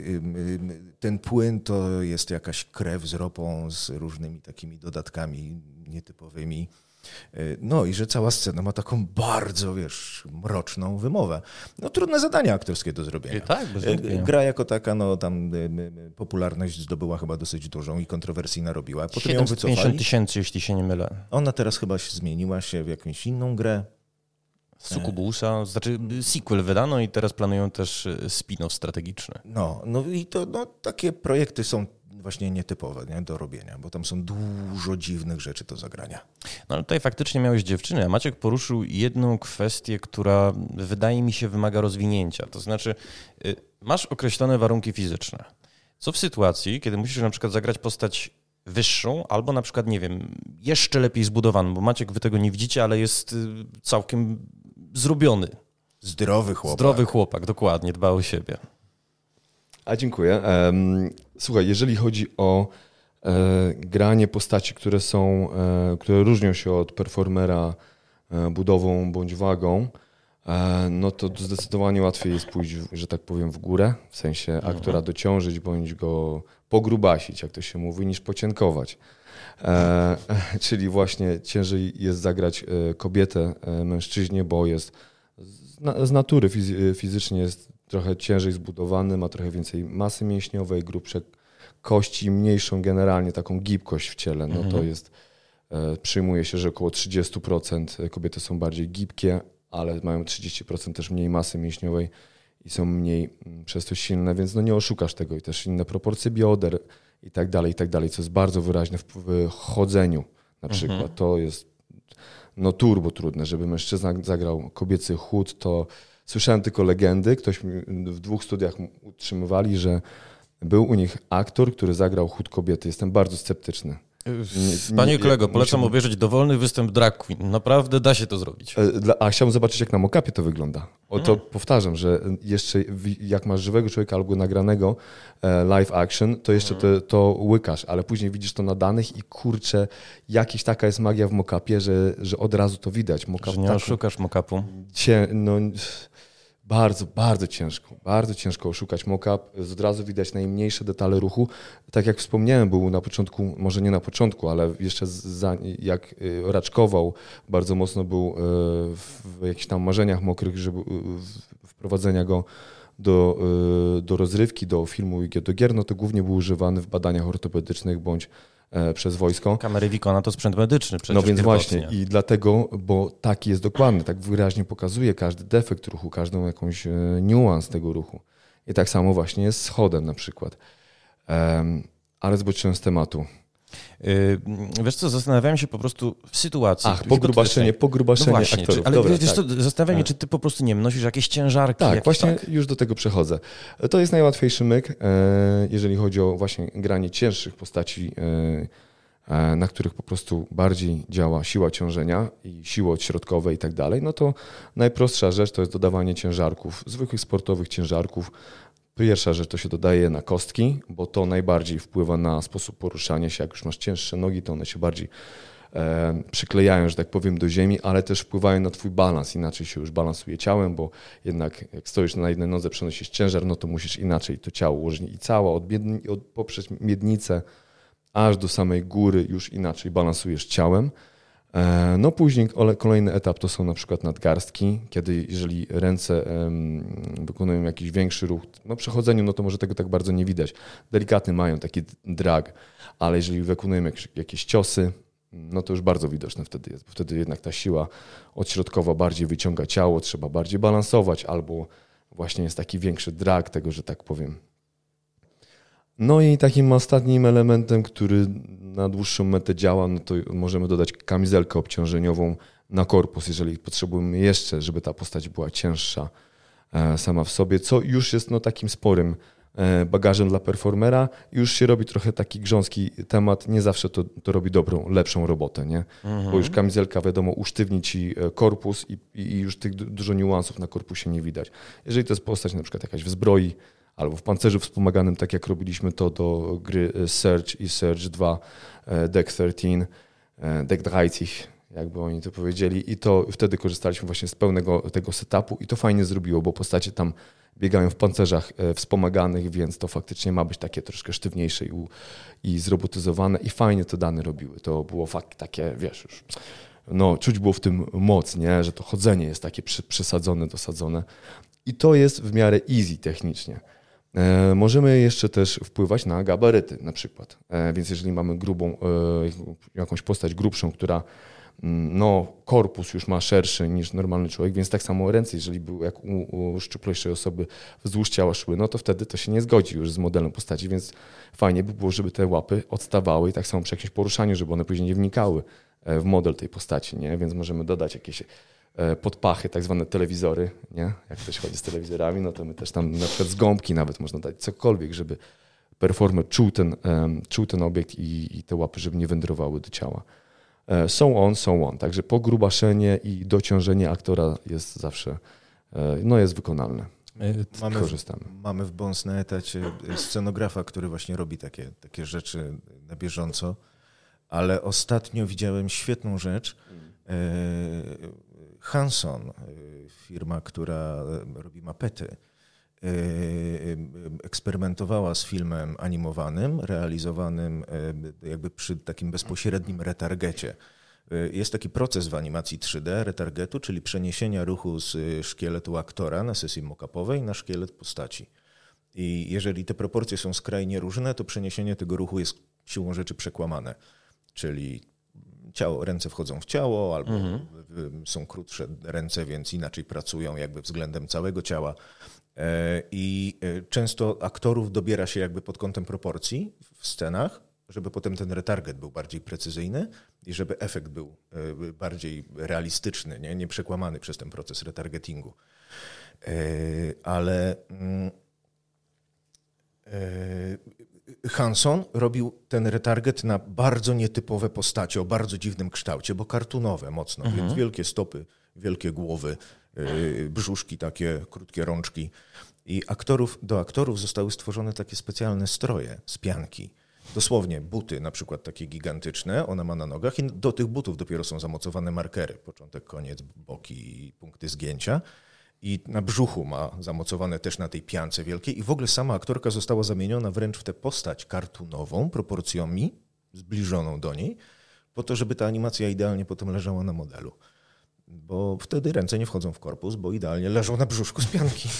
yy, ten płyn to jest jakaś krew z ropą, z różnymi takimi dodatkami nietypowymi. Y, no i że cała scena ma taką bardzo, wiesz, mroczną wymowę. No trudne zadanie aktorskie do zrobienia. Tak, bez y, Gra jako taka, no tam y, popularność zdobyła chyba dosyć dużą i kontrowersji narobiła. Potem ją wycofali. tysięcy, jeśli się nie mylę. Ona teraz chyba zmieniła się w jakąś inną grę. Sukubusa, znaczy sequel wydano i teraz planują też spin-off strategiczny. No, no i to no, takie projekty są właśnie nietypowe nie, do robienia, bo tam są dużo dziwnych rzeczy do zagrania. No ale tutaj faktycznie miałeś dziewczynę, a Maciek poruszył jedną kwestię, która wydaje mi się wymaga rozwinięcia. To znaczy, y, masz określone warunki fizyczne. Co w sytuacji, kiedy musisz na przykład zagrać postać wyższą, albo na przykład, nie wiem, jeszcze lepiej zbudowaną, bo Maciek, wy tego nie widzicie, ale jest y, całkiem zrobiony. Zdrowy chłopak. Zdrowy chłopak, dokładnie, dba o siebie. A dziękuję. Słuchaj, jeżeli chodzi o granie postaci, które są, które różnią się od performera budową bądź wagą, no to zdecydowanie łatwiej jest pójść, że tak powiem, w górę, w sensie mhm. aktora dociążyć bądź go pogrubasić, jak to się mówi, niż pocienkować. E, [laughs] czyli właśnie ciężej jest zagrać e, kobietę e, mężczyźnie, bo jest z, natury fizycznie jest trochę ciężej zbudowany, ma trochę więcej masy mięśniowej, grubsze kości, mniejszą generalnie taką gibkość w ciele. No to mhm. jest, przyjmuje się, że około 30% kobiety są bardziej gibkie, ale mają 30% też mniej masy mięśniowej i są mniej mm, przez to silne, więc no nie oszukasz tego i też inne proporcje bioder i tak dalej, i tak dalej, co jest bardzo wyraźne w, w chodzeniu na mhm. przykład. Mhm. To jest no turbo trudne, żeby mężczyzna zagrał kobiecy chód, to słyszałem tylko legendy, ktoś w dwóch studiach utrzymywali, że był u nich aktor, który zagrał chód kobiety. Jestem bardzo sceptyczny. Panie kolego, polecam musimy... obejrzeć dowolny występ drag queen. Naprawdę da się to zrobić. E, a chciałbym zobaczyć, jak na mokapie to wygląda. O to hmm. powtarzam, że jeszcze jak masz żywego człowieka albo nagranego e, live action, to jeszcze hmm. to, to łykasz, ale później widzisz to na danych i kurczę, jakaś taka jest magia w mokapie, że, że od razu to widać. Mokap, że nie tak, oszukasz mokapu. Cię, no, bardzo, bardzo ciężko, bardzo ciężko oszukać mockup. Od razu widać najmniejsze detale ruchu. Tak jak wspomniałem, był na początku, może nie na początku, ale jeszcze za, jak y, raczkował, bardzo mocno był y, w jakichś tam marzeniach mokrych, żeby y, wprowadzenia go do, do rozrywki, do filmu i do gier, no to głównie był używany w badaniach ortopedycznych bądź przez wojsko. Kamery Wikona to sprzęt medyczny przecież. No więc właśnie i dlatego, bo taki jest dokładny, tak wyraźnie pokazuje każdy defekt ruchu, każdą jakąś e, niuans tego ruchu. I tak samo właśnie jest z chodem na przykład. ale zboczyłem z tematu. Yy, wiesz co, zastanawiałem się po prostu w sytuacji... Ach, pogrubaszenie, pogrubaszenie no właśnie, aktorów. Czy, ale Dobra, wiesz tak. co, zastanawiam się, czy ty po prostu nie nosisz jakieś ciężarki? Tak, właśnie tak? już do tego przechodzę. To jest najłatwiejszy myk, e, jeżeli chodzi o właśnie granie cięższych postaci, e, e, na których po prostu bardziej działa siła ciążenia i siła odśrodkowe i tak dalej, no to najprostsza rzecz to jest dodawanie ciężarków, zwykłych sportowych ciężarków, Pierwsza rzecz to się dodaje na kostki, bo to najbardziej wpływa na sposób poruszania się. Jak już masz cięższe nogi, to one się bardziej e, przyklejają, że tak powiem, do ziemi, ale też wpływają na twój balans. Inaczej się już balansuje ciałem, bo jednak jak stoisz na jednej nodze, przenosisz ciężar, no to musisz inaczej to ciało ułożyć i cała, od, od poprzez miednicę aż do samej góry już inaczej balansujesz ciałem. E, no później kolejny etap to są na przykład nadgarstki, kiedy jeżeli ręce wykonują jakiś większy ruch, no przechodzeniu, no to może tego tak bardzo nie widać. Delikatny mają taki drag, ale jeżeli wykonują jakieś, jakieś ciosy, no to już bardzo widoczne wtedy jest, bo wtedy jednak ta siła odśrodkowa bardziej wyciąga ciało, trzeba bardziej balansować, albo właśnie jest taki większy drag tego, że tak powiem, no i takim ostatnim elementem, który na dłuższą metę działa, no to możemy dodać kamizelkę obciążeniową na korpus, jeżeli potrzebujemy jeszcze, żeby ta postać była cięższa e, sama w sobie, co już jest no, takim sporym e, bagażem dla performera. Już się robi trochę taki grząski temat, nie zawsze to, to robi dobrą, lepszą robotę, nie? Mhm. Bo już kamizelka, wiadomo, usztywni ci e, korpus i, i już tych dużo niuansów na korpusie nie widać. Jeżeli to jest postać na przykład jakaś w zbroi, albo w pancerzu wspomaganym, tak jak robiliśmy to do gry e, Surge i Surge 2, e, Deck 13, e, Deck 13, jakby oni to powiedzieli. I to wtedy korzystaliśmy właśnie z pełnego tego setupu i to fajnie zrobiło, bo postacie tam biegają w pancerzach wspomaganych, więc to faktycznie ma być takie troszkę sztywniejsze i, i zrobotyzowane i fajnie to dane robiły. To było fakt takie, wiesz, już no, czuć było w tym moc, nie? że to chodzenie jest takie przesadzone, dosadzone. I to jest w miarę easy technicznie. E, możemy jeszcze też wpływać na gabaryty na przykład. E, więc jeżeli mamy grubą, e, jakąś postać grubszą, która mm, no, korpus już ma szerszy niż normalny człowiek, więc tak samo ręce, jeżeli były jak u, u szczuplejszej osoby wzdłuż ciała szły, no to wtedy to się nie zgodzi już z modelem postaci, więc fajnie by było, żeby te łapy odstawały i tak samo przy jakimś poruszaniu, żeby one później nie wnikały w model tej postaci, nie? Więc możemy dodać jakieś E, podpachy, tak zwane telewizory, nie? Jak ktoś chodzi z telewizorami, no to my też tam na przykład z gąbki nawet można dać cokolwiek, żeby performer czuł ten, um, czuł ten obiekt i, i, te łapy, żeby nie wędrowały do ciała. E, so on, so on. Także pogrubaszenie i dociążenie aktora jest zawsze, e, no jest wykonalne. mamy, korzystamy. Mamy w Bons na etacie scenografa, który właśnie robi takie, takie rzeczy na bieżąco, ale ostatnio widziałem świetną rzecz. Hanson, firma, która robi mapety, eksperymentowała z filmem animowanym, realizowanym jakby przy takim bezpośrednim retargecie. Jest taki proces w animacji 3D, retargetu, czyli przeniesienia ruchu z szkieletu aktora na sesji mockupowej na szkielet postaci. I jeżeli te proporcje są skrajnie różne, to przeniesienie tego ruchu jest siłą rzeczy przekłamane. Czyli ciało, ręce wchodzą w ciało, albo mhm. są krótsze ręce, więc inaczej pracują jakby względem całego ciała. E, I e, często aktorów dobiera się jakby pod kątem proporcji w scenach, żeby potem ten retarget był bardziej precyzyjny i żeby efekt był e, bardziej realistyczny, nie, nie przekłamany przez ten proces retargetingu. Ale mm, Hanson robił ten retarget na bardzo nietypowe postacie, o bardzo dziwnym kształcie, bo kartunowe mocno, mhm. więc wielkie stopy, wielkie głowy, yy, brzuszki takie, krótkie rączki. I aktorów, do aktorów zostały stworzone takie specjalne stroje z pianki. Dosłownie buty, na przykład takie gigantyczne, ona ma na nogach i do tych butów dopiero są zamocowane markery, początek, koniec, boki i punkty zgięcia i na brzuchu ma zamocowane też na tej piance wielkiej. I w ogóle sama aktorka została zamieniona wręcz w tę postać kartunową, proporcjami zbliżoną do niej, po to, żeby ta animacja idealnie potem leżała na modelu bo wtedy ręce nie wchodzą w korpus, bo idealnie leżą na brzuszku z pianki. [laughs]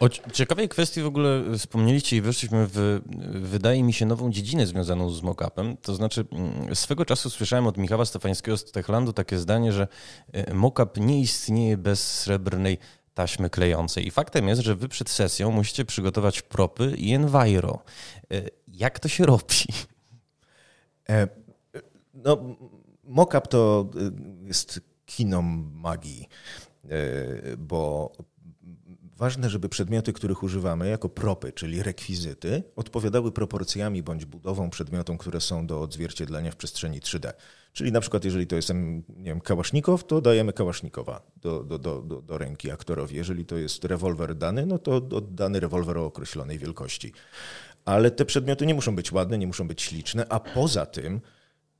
O ciekawej kwestii w ogóle wspomnieliście i weszliśmy w, wydaje mi się, nową dziedzinę związaną z mock-upem. To znaczy, mm, swego czasu słyszałem od Michała Stefańskiego z Techlandu takie zdanie, że e, mock-up nie istnieje bez srebrnej taśmy klejącej. I faktem jest, że wy przed sesją musicie przygotować propy i enviro. E, jak to się robi? E, no, mock-up to jest kino magii, e, bo ważne, żeby przedmioty, których używamy jako propy, czyli rekwizyty, odpowiadały proporcjami bądź budową przedmiotom, które są do odzwierciedlenia w przestrzeni 3D. Czyli na przykład, jeżeli to jest nie wiem, kałasznikow, to dajemy kałasznikowa do, do, do, do, do ręki aktorowi. Jeżeli to jest rewolwer dany, no to dany rewolwer o określonej wielkości. Ale te przedmioty nie muszą być ładne, nie muszą być śliczne, a poza tym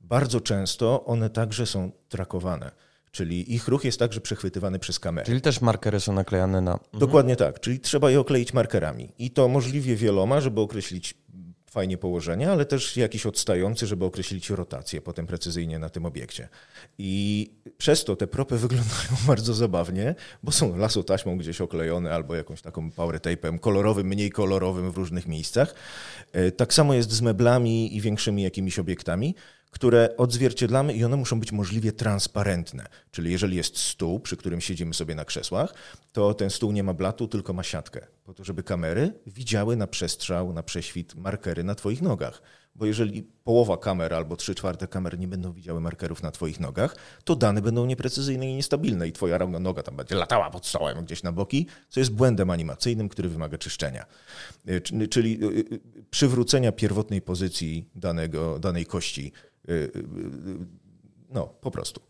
bardzo często one także są trakowane. Czyli ich ruch jest także przechwytywany przez kamerę. Czyli też markery są naklejane na. Mhm. Dokładnie tak, czyli trzeba je okleić markerami. I to możliwie wieloma, żeby określić fajnie położenie, ale też jakiś odstający, żeby określić rotację potem precyzyjnie na tym obiekcie. I przez to te propy wyglądają [laughs] bardzo zabawnie, bo są lasotaśmą gdzieś oklejone albo jakąś taką power tape'em kolorowym, mniej kolorowym w różnych miejscach. E, tak samo jest z meblami i większymi jakimiś obiektami które odzwierciedlamy i one muszą być możliwie transparentne. Czyli jeżeli jest stół, przy którym siedzimy sobie na krzesłach, to ten stół nie ma blatu, tylko ma siatkę, po to, żeby kamery widziały na przestrzał, na prześwit markery na Twoich nogach. Bo jeżeli połowa kamer albo trzy czwarte kamer nie będą widziały markerów na Twoich nogach, to dane będą nieprecyzyjne i niestabilne i Twoja noga tam będzie latała pod stołem gdzieś na boki, co jest błędem animacyjnym, który wymaga czyszczenia. E, czyli e, e, przywrócenia pierwotnej pozycji danego, danej kości no, po prostu.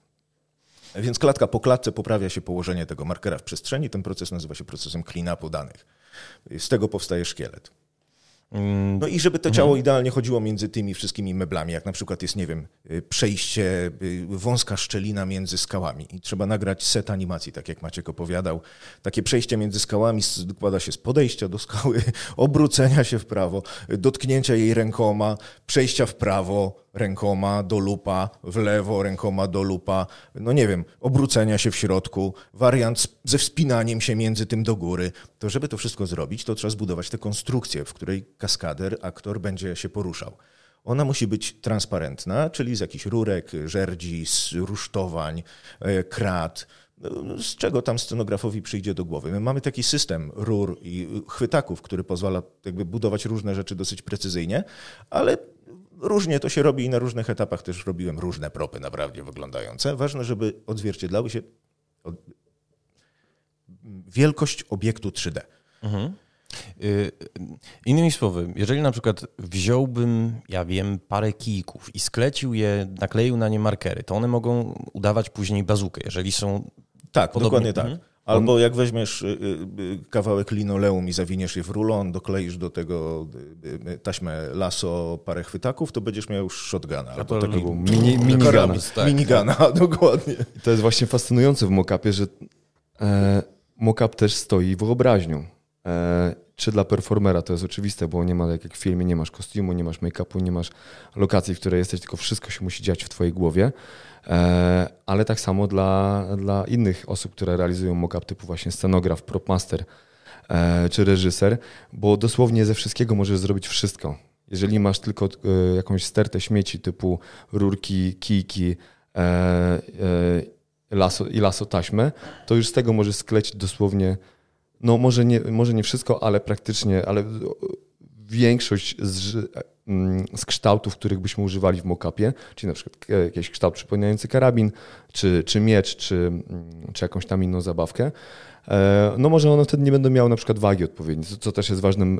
Więc klatka po klatce poprawia się położenie tego markera w przestrzeni. Ten proces nazywa się procesem clean-upu danych. Z tego powstaje szkielet. Mm. No i żeby to ciało idealnie chodziło między tymi wszystkimi meblami, jak na przykład jest, nie wiem, przejście, wąska szczelina między skałami i trzeba nagrać set animacji, tak jak Maciek opowiadał. Takie przejście między skałami składa się z podejścia do skały, [laughs] obrócenia się w prawo, dotknięcia jej rękoma, przejścia w prawo, rękoma do lupa, w lewo rękoma do lupa, no nie wiem, obrócenia się w środku, wariant ze wspinaniem się między tym do góry. To żeby to wszystko zrobić, to trzeba zbudować tę konstrukcję, w której kaskader, aktor będzie się poruszał. Ona musi być transparentna, czyli z jakichś rurek, żerdzi, z rusztowań, e, krat, z czego tam scenografowi przyjdzie do głowy. My mamy taki system rur i chwytaków, który pozwala jakby budować różne rzeczy dosyć precyzyjnie, ale Różnie to się robi i na różnych etapach też robiłem różne propy naprawdę wyglądające. Ważne, żeby odzwierciedlały się wielkość obiektu 3D. Mhm. Y, innymi słowy, jeżeli na przykład wziąłbym, ja wiem, parę kijków i sklecił je, nakleił na nie markery, to one mogą udawać później bazukę, jeżeli są. Tak, podobnie. dokładnie tak. Albo jak weźmiesz y, y, kawałek linoleum i zawiniesz je w rulon, dokleisz do tego y, taśmę laso, parę chwytaków, to będziesz miał już shotguna. Albo Albo taki mini, minigana. Tak. minigana, [laughs] dokładnie. I to jest właśnie fascynujące w mockupie, że e, mockup też stoi wyobraźnią. E, czy dla performera to jest oczywiste, bo nie ma jak, jak w filmie, nie masz kostiumu, nie masz make-upu, nie masz lokacji, w której jesteś, tylko wszystko się musi dziać w twojej głowie. E, ale tak samo dla, dla innych osób, które realizują mock-up, typu właśnie scenograf, propmaster e, czy reżyser, bo dosłownie ze wszystkiego możesz zrobić wszystko. Jeżeli masz tylko e, jakąś stertę śmieci typu rurki, kijki laso, i laso taśmę, to już z tego możesz sklecić dosłownie, no może nie, może nie wszystko, ale praktycznie, ale większość z, mm, z kształtów, których byśmy używali w mockupie, czyli na przykład e, jakiś kształt przypominający karabin, czy, czy miecz, czy, mm, czy jakąś tam inną zabawkę, e, no może one wtedy nie będą miały na przykład wagi odpowiedniej, co, co też jest ważnym,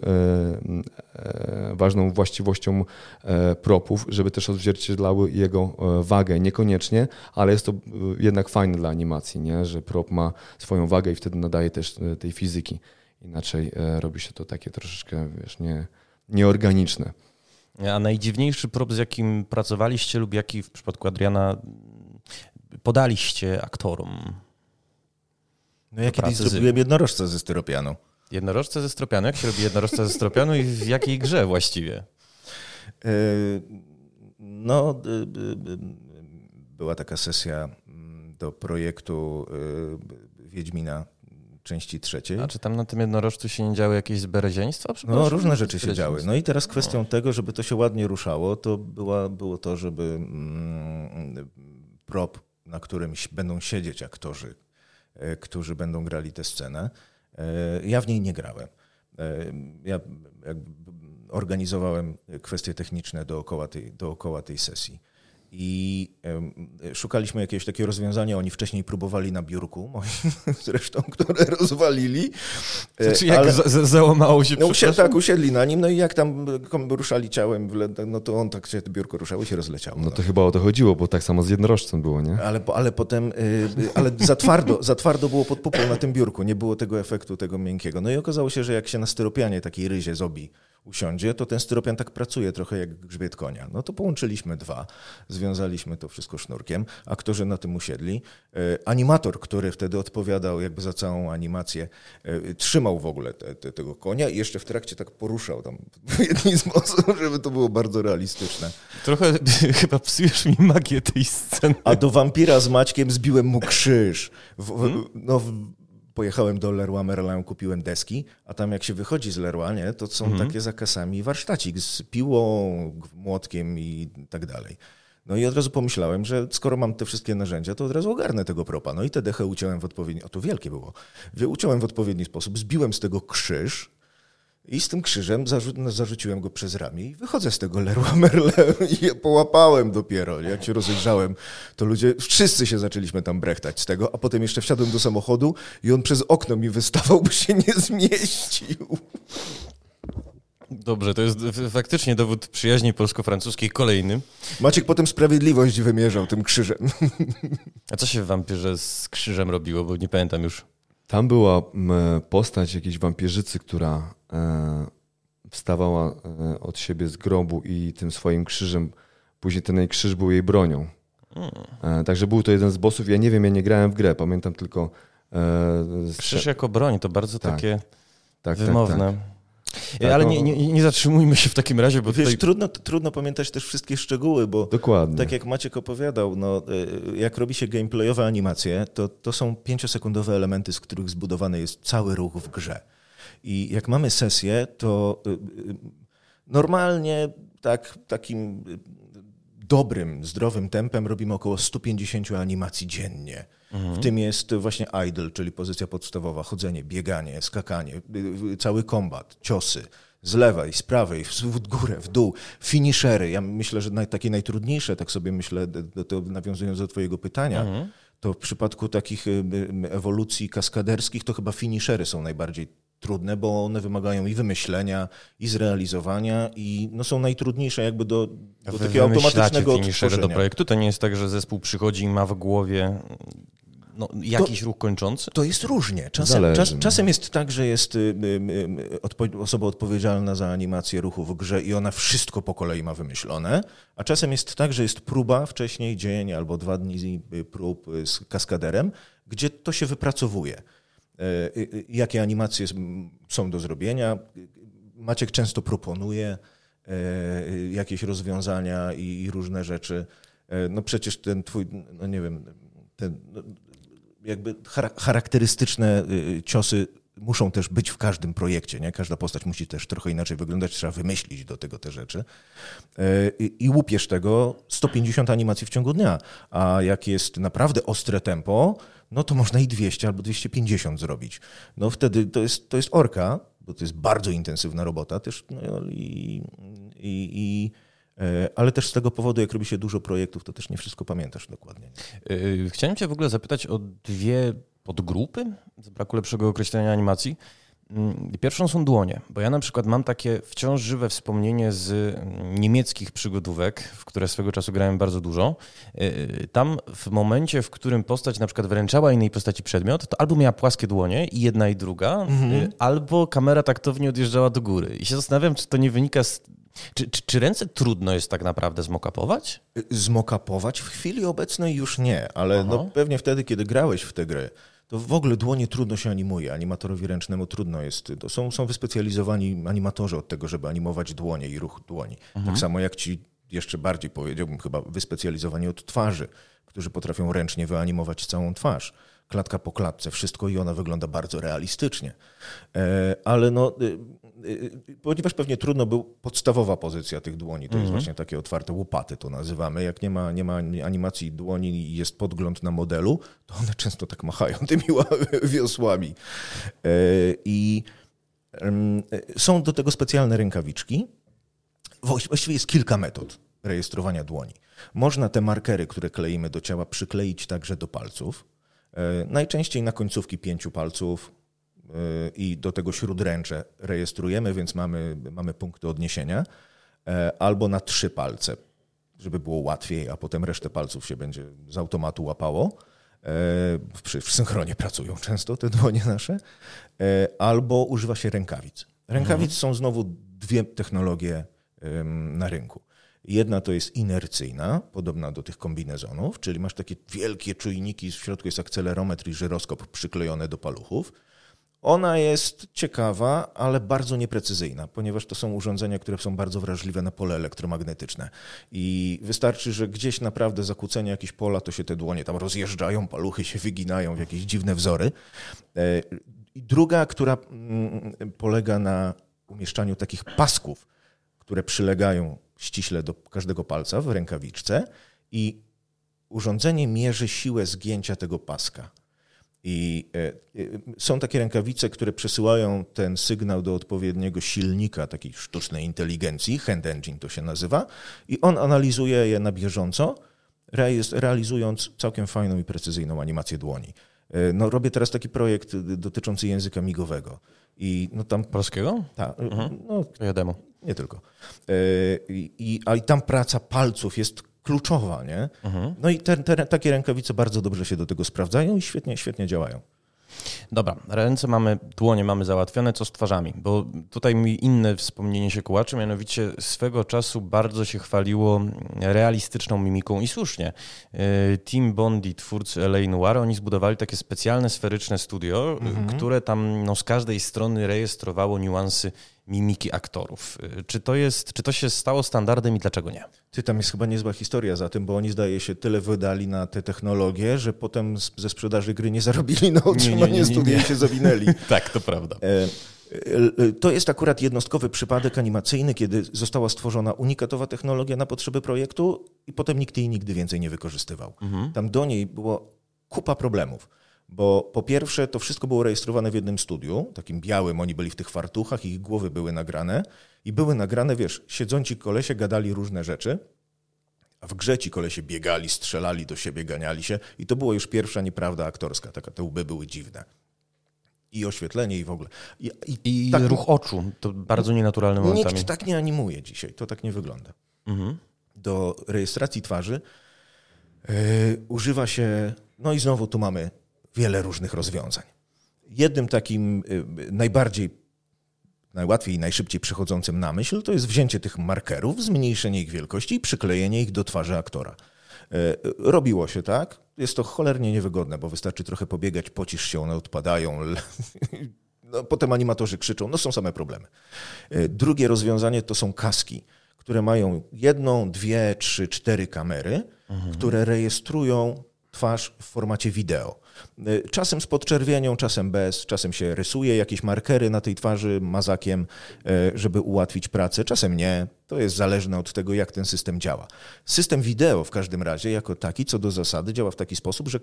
e, ważną właściwością propów, żeby też odzwierciedlały jego wagę. Niekoniecznie, ale jest to jednak fajne dla animacji, nie? że prop ma swoją wagę i wtedy nadaje też tej fizyki. Inaczej robi się to takie troszeczkę, wiesz, nie, nieorganiczne. A najdziwniejszy prop, z jakim pracowaliście lub jaki w przypadku Adriana podaliście aktorom? No ja kiedyś zrobiłem jednorożce ze styropianu. Jednorożce ze stropianu? Jak się robi jednorożce ze stropianu i w jakiej grze właściwie? No, była taka sesja do projektu Wiedźmina części trzeciej. A czy tam na tym jednorożcu się nie działy jakieś zbereźieństwa? No różne rzeczy się działy. No i teraz kwestią no. tego, żeby to się ładnie ruszało, to była, było to, żeby mm, prop, na którym będą siedzieć aktorzy, e, którzy będą grali tę scenę. E, ja w niej nie grałem. E, ja organizowałem kwestie techniczne dookoła tej, dookoła tej sesji. I szukaliśmy jakiegoś takiego rozwiązania. Oni wcześniej próbowali na biurku, moim [laughs] zresztą, które rozwalili. Znaczy, jak ale, za, załamało się no, usiedli, Tak, usiedli na nim, no i jak tam ruszali ciałem, no to on tak się biurko ruszało i się rozleciało. No, no to chyba o to chodziło, bo tak samo z jednorożcem było, nie? Ale, ale potem, ale za twardo, za twardo było pod pupą na tym biurku, nie było tego efektu, tego miękkiego. No i okazało się, że jak się na styropianie takiej ryzie zobi usiądzie, to ten styropian tak pracuje trochę jak grzbiet konia. No to połączyliśmy dwa, związaliśmy to wszystko sznurkiem, aktorzy na tym usiedli. E, animator, który wtedy odpowiadał jakby za całą animację, e, trzymał w ogóle te, te, tego konia i jeszcze w trakcie tak poruszał tam [laughs] w jednym sposób, żeby to było bardzo realistyczne. Trochę [laughs] chyba psujesz mi magię tej sceny. A do wampira z Maćkiem zbiłem mu krzyż. W, hmm? no, pojechałem do Leroy Merlin, kupiłem deski, a tam jak się wychodzi z Leroy, nie, to są mhm. takie zakasami warsztacik z piłą, młotkiem i tak dalej. No i od razu pomyślałem, że skoro mam te wszystkie narzędzia, to od razu ogarnę tego propa. No i te dechę uciąłem w odpowiedni, o to wielkie było, uciąłem w odpowiedni sposób, zbiłem z tego krzyż, i z tym krzyżem zarzu no, zarzuciłem go przez ramię i wychodzę z tego Leroy Merlin i [laughs] je połapałem dopiero. Jak się rozejrzałem, to ludzie, wszyscy się zaczęliśmy tam brechtać z tego, a potem jeszcze wsiadłem do samochodu i on przez okno mi wystawał, bo się nie zmieścił. Dobrze, to jest faktycznie dowód przyjaźni polsko-francuskiej kolejny. Maciek potem sprawiedliwość wymierzał tym krzyżem. [laughs] A co się w wampirze z krzyżem robiło, bo nie pamiętam już. Tam była postać jakiejś wampirzycy, która e, wstawała e, od siebie z grobu i tym swoim krzyżem, później ten jej krzyż był jej bronią. Hmm. Także był to jeden z bossów. Ja nie wiem, ja nie grałem w grę, pamiętam tylko... Krzyż jako broń, to bardzo tak. takie tak, wymowne. Tak, tak. Tak, Ale nie, nie, nie, zatrzymujmy się w takim razie, bo Wiesz, tutaj... trudno, trudno pamiętać też wszystkie szczegóły, bo Dokładnie. tak jak Maciek opowiadał, no, e, jak robi się gameplayowe animacje, to, to są pięciosekundowe elementy, z których zbudowany jest cały ruch w grze. I jak mamy sesję, to e, e, normalnie tak, takim dobrym, zdrowym tempem robimy około 150 animacji dziennie. Mhm. W tym jest właśnie idle, czyli pozycja podstawowa, chodzenie, bieganie, skakanie, y, y, cały kombat, ciosy z lewej, z prawej, w górę, w dół, finishery. Ja myślę, że takie najtrudniejsze, tak sobie myślę, to nawiązując do twojego pytania, mhm. to w przypadku takich y, ewolucji kaskaderskich to chyba finishery są najbardziej trudne, bo one wymagają i wymyślenia, i zrealizowania i no, są najtrudniejsze jakby do, do takiego automatycznego odtworzenia. do projektu? To nie jest tak, że zespół przychodzi i ma w głowie no, jakiś to, ruch kończący? To jest różnie. Czasem, czas, czasem jest tak, że jest y, y, y, odpo osoba odpowiedzialna za animację ruchu w grze i ona wszystko po kolei ma wymyślone, a czasem jest tak, że jest próba wcześniej, dzień albo dwa dni prób z kaskaderem, gdzie to się wypracowuje. Jakie animacje są do zrobienia? Maciek często proponuje jakieś rozwiązania i różne rzeczy. No przecież ten twój, no nie wiem, ten, no, jakby charakterystyczne ciosy muszą też być w każdym projekcie. Nie? Każda postać musi też trochę inaczej wyglądać, trzeba wymyślić do tego te rzeczy. I, i łupiesz tego 150 animacji w ciągu dnia. A jak jest naprawdę ostre tempo, no to można i 200 albo 250 zrobić. No wtedy to jest, to jest orka, bo to jest bardzo intensywna robota też no i, i, i E, ale też z tego powodu, jak robi się dużo projektów, to też nie wszystko pamiętasz dokładnie. E, chciałem Cię w ogóle zapytać o dwie podgrupy, z braku lepszego określenia animacji. Mm, pierwszą są dłonie, bo ja na przykład mam takie wciąż żywe wspomnienie z niemieckich przygodówek, w które swego czasu grałem bardzo dużo. E, tam w momencie, w którym postać na przykład wręczała innej postaci przedmiot, to albo miała płaskie dłonie i jedna i druga, mhm. albo kamera taktownie odjeżdżała do góry. I się zastanawiam, czy to nie wynika z czy, czy, czy, ręce trudno jest tak naprawdę zmokapować? Zmokapować w chwili obecnej już nie, ale no pewnie wtedy, kiedy grałeś w te gry, to w ogóle dłonie trudno się animuje. Animatorowi ręcznemu trudno jest. Są, są wyspecjalizowani animatorzy od tego, żeby animować dłonie i ruch dłoni. Mhm. Tak samo jak ci jeszcze bardziej powiedziałbym, chyba wyspecjalizowani od twarzy, którzy potrafią ręcznie wyanimować całą twarz klatka po klatce, wszystko i ona wygląda bardzo realistycznie. E, ale no, y, ponieważ pewnie trudno był, podstawowa pozycja tych dłoni to jest mhm. właśnie takie otwarte łopaty, to nazywamy. Jak nie ma, nie ma animacji dłoni i jest podgląd na modelu, to one często tak machają [laughs] tymi wiosłami. E, I są do tego specjalne rękawiczki. Właściwie jest kilka metod rejestrowania dłoni. Można te markery, które kleimy do ciała, przykleić także do palców. E, najczęściej na końcówki pięciu palców e, i do tego śródręcze rejestrujemy, więc mamy, mamy punkty odniesienia, e, albo na trzy palce, żeby było łatwiej, a potem resztę palców się będzie z automatu łapało. W, w synchronie pracują często te dłonie nasze, albo używa się rękawic. Rękawic mhm. są znowu dwie technologie na rynku. Jedna to jest inercyjna, podobna do tych kombinezonów, czyli masz takie wielkie czujniki, w środku jest akcelerometr i żyroskop przyklejone do paluchów. Ona jest ciekawa, ale bardzo nieprecyzyjna, ponieważ to są urządzenia, które są bardzo wrażliwe na pole elektromagnetyczne. I wystarczy, że gdzieś naprawdę zakłócenie jakieś pola, to się te dłonie tam rozjeżdżają, paluchy się wyginają w jakieś dziwne wzory. E, I druga, która mm, polega na umieszczaniu takich pasków, które przylegają ściśle do każdego palca w rękawiczce i urządzenie mierzy siłę zgięcia tego paska. I e, e, są takie rękawice, które przesyłają ten sygnał do odpowiedniego silnika takiej sztucznej inteligencji, hand engine to się nazywa, i on analizuje je na bieżąco, realizując całkiem fajną i precyzyjną animację dłoni. E, no, robię teraz taki projekt dotyczący języka migowego. I no tam... Polskiego? Tak. Mhm. No, ja demo. Nie tylko. E, I, a i tam praca palców jest kluczowa, nie? Mhm. No i te, te, takie rękawice bardzo dobrze się do tego sprawdzają i świetnie, świetnie działają. Dobra, ręce mamy, dłonie mamy załatwione, co z twarzami? Bo tutaj mi inne wspomnienie się kołaczy, mianowicie swego czasu bardzo się chwaliło realistyczną mimiką i słusznie. E, Team Bondi, twórcy LA Noir, oni zbudowali takie specjalne sferyczne studio, mhm. które tam no, z każdej strony rejestrowało niuansy mimiki aktorów. Czy to, jest, czy to się stało standardem i dlaczego nie? Ty, tam jest chyba niezła historia za tym, bo oni zdaje się tyle wydali na te technologie, że potem ze sprzedaży gry nie zarobili na utrzymanie studia i się zawinęli. [laughs] tak, to prawda. E, e, to jest akurat jednostkowy przypadek animacyjny, kiedy została stworzona unikatowa technologia na potrzeby projektu i potem nikt jej nigdy więcej nie wykorzystywał. Mhm. Tam do niej było kupa problemów. Bo po pierwsze, to wszystko było rejestrowane w jednym studiu, takim białym, oni byli w tych fartuchach, ich głowy były nagrane i były nagrane, wiesz, siedząci kolesie gadali różne rzeczy, a w grze ci kolesie biegali, strzelali do siebie, ganiali się i to była już pierwsza nieprawda aktorska, taka te łby były dziwne. I oświetlenie i w ogóle. I, i, I tak, ruch oczu, to bardzo nienaturalne momentami. Nikt tak nie animuje dzisiaj, to tak nie wygląda. Mhm. Do rejestracji twarzy yy, używa się, no i znowu tu mamy wiele różnych rozwiązań. Jednym takim najbardziej, najłatwiej i najszybciej przychodzącym na myśl to jest wzięcie tych markerów, zmniejszenie ich wielkości i przyklejenie ich do twarzy aktora. Robiło się tak. Jest to cholernie niewygodne, bo wystarczy trochę pobiegać, pocisz się, one odpadają. [laughs] No, potem animatorzy krzyczą, no są same problemy. Drugie rozwiązanie to są kaski które mają jedną, dwie, trzy, cztery kamery, mhm. które rejestrują twarz w formacie wideo. Y, czasem z podczerwienią, czasem bez, czasem się rysuje jakieś markery na tej twarzy mazakiem, y, żeby ułatwić pracę, czasem nie. To jest zależne od tego, jak ten system działa. System wideo w każdym razie, jako taki, co do zasady, działa w taki sposób, że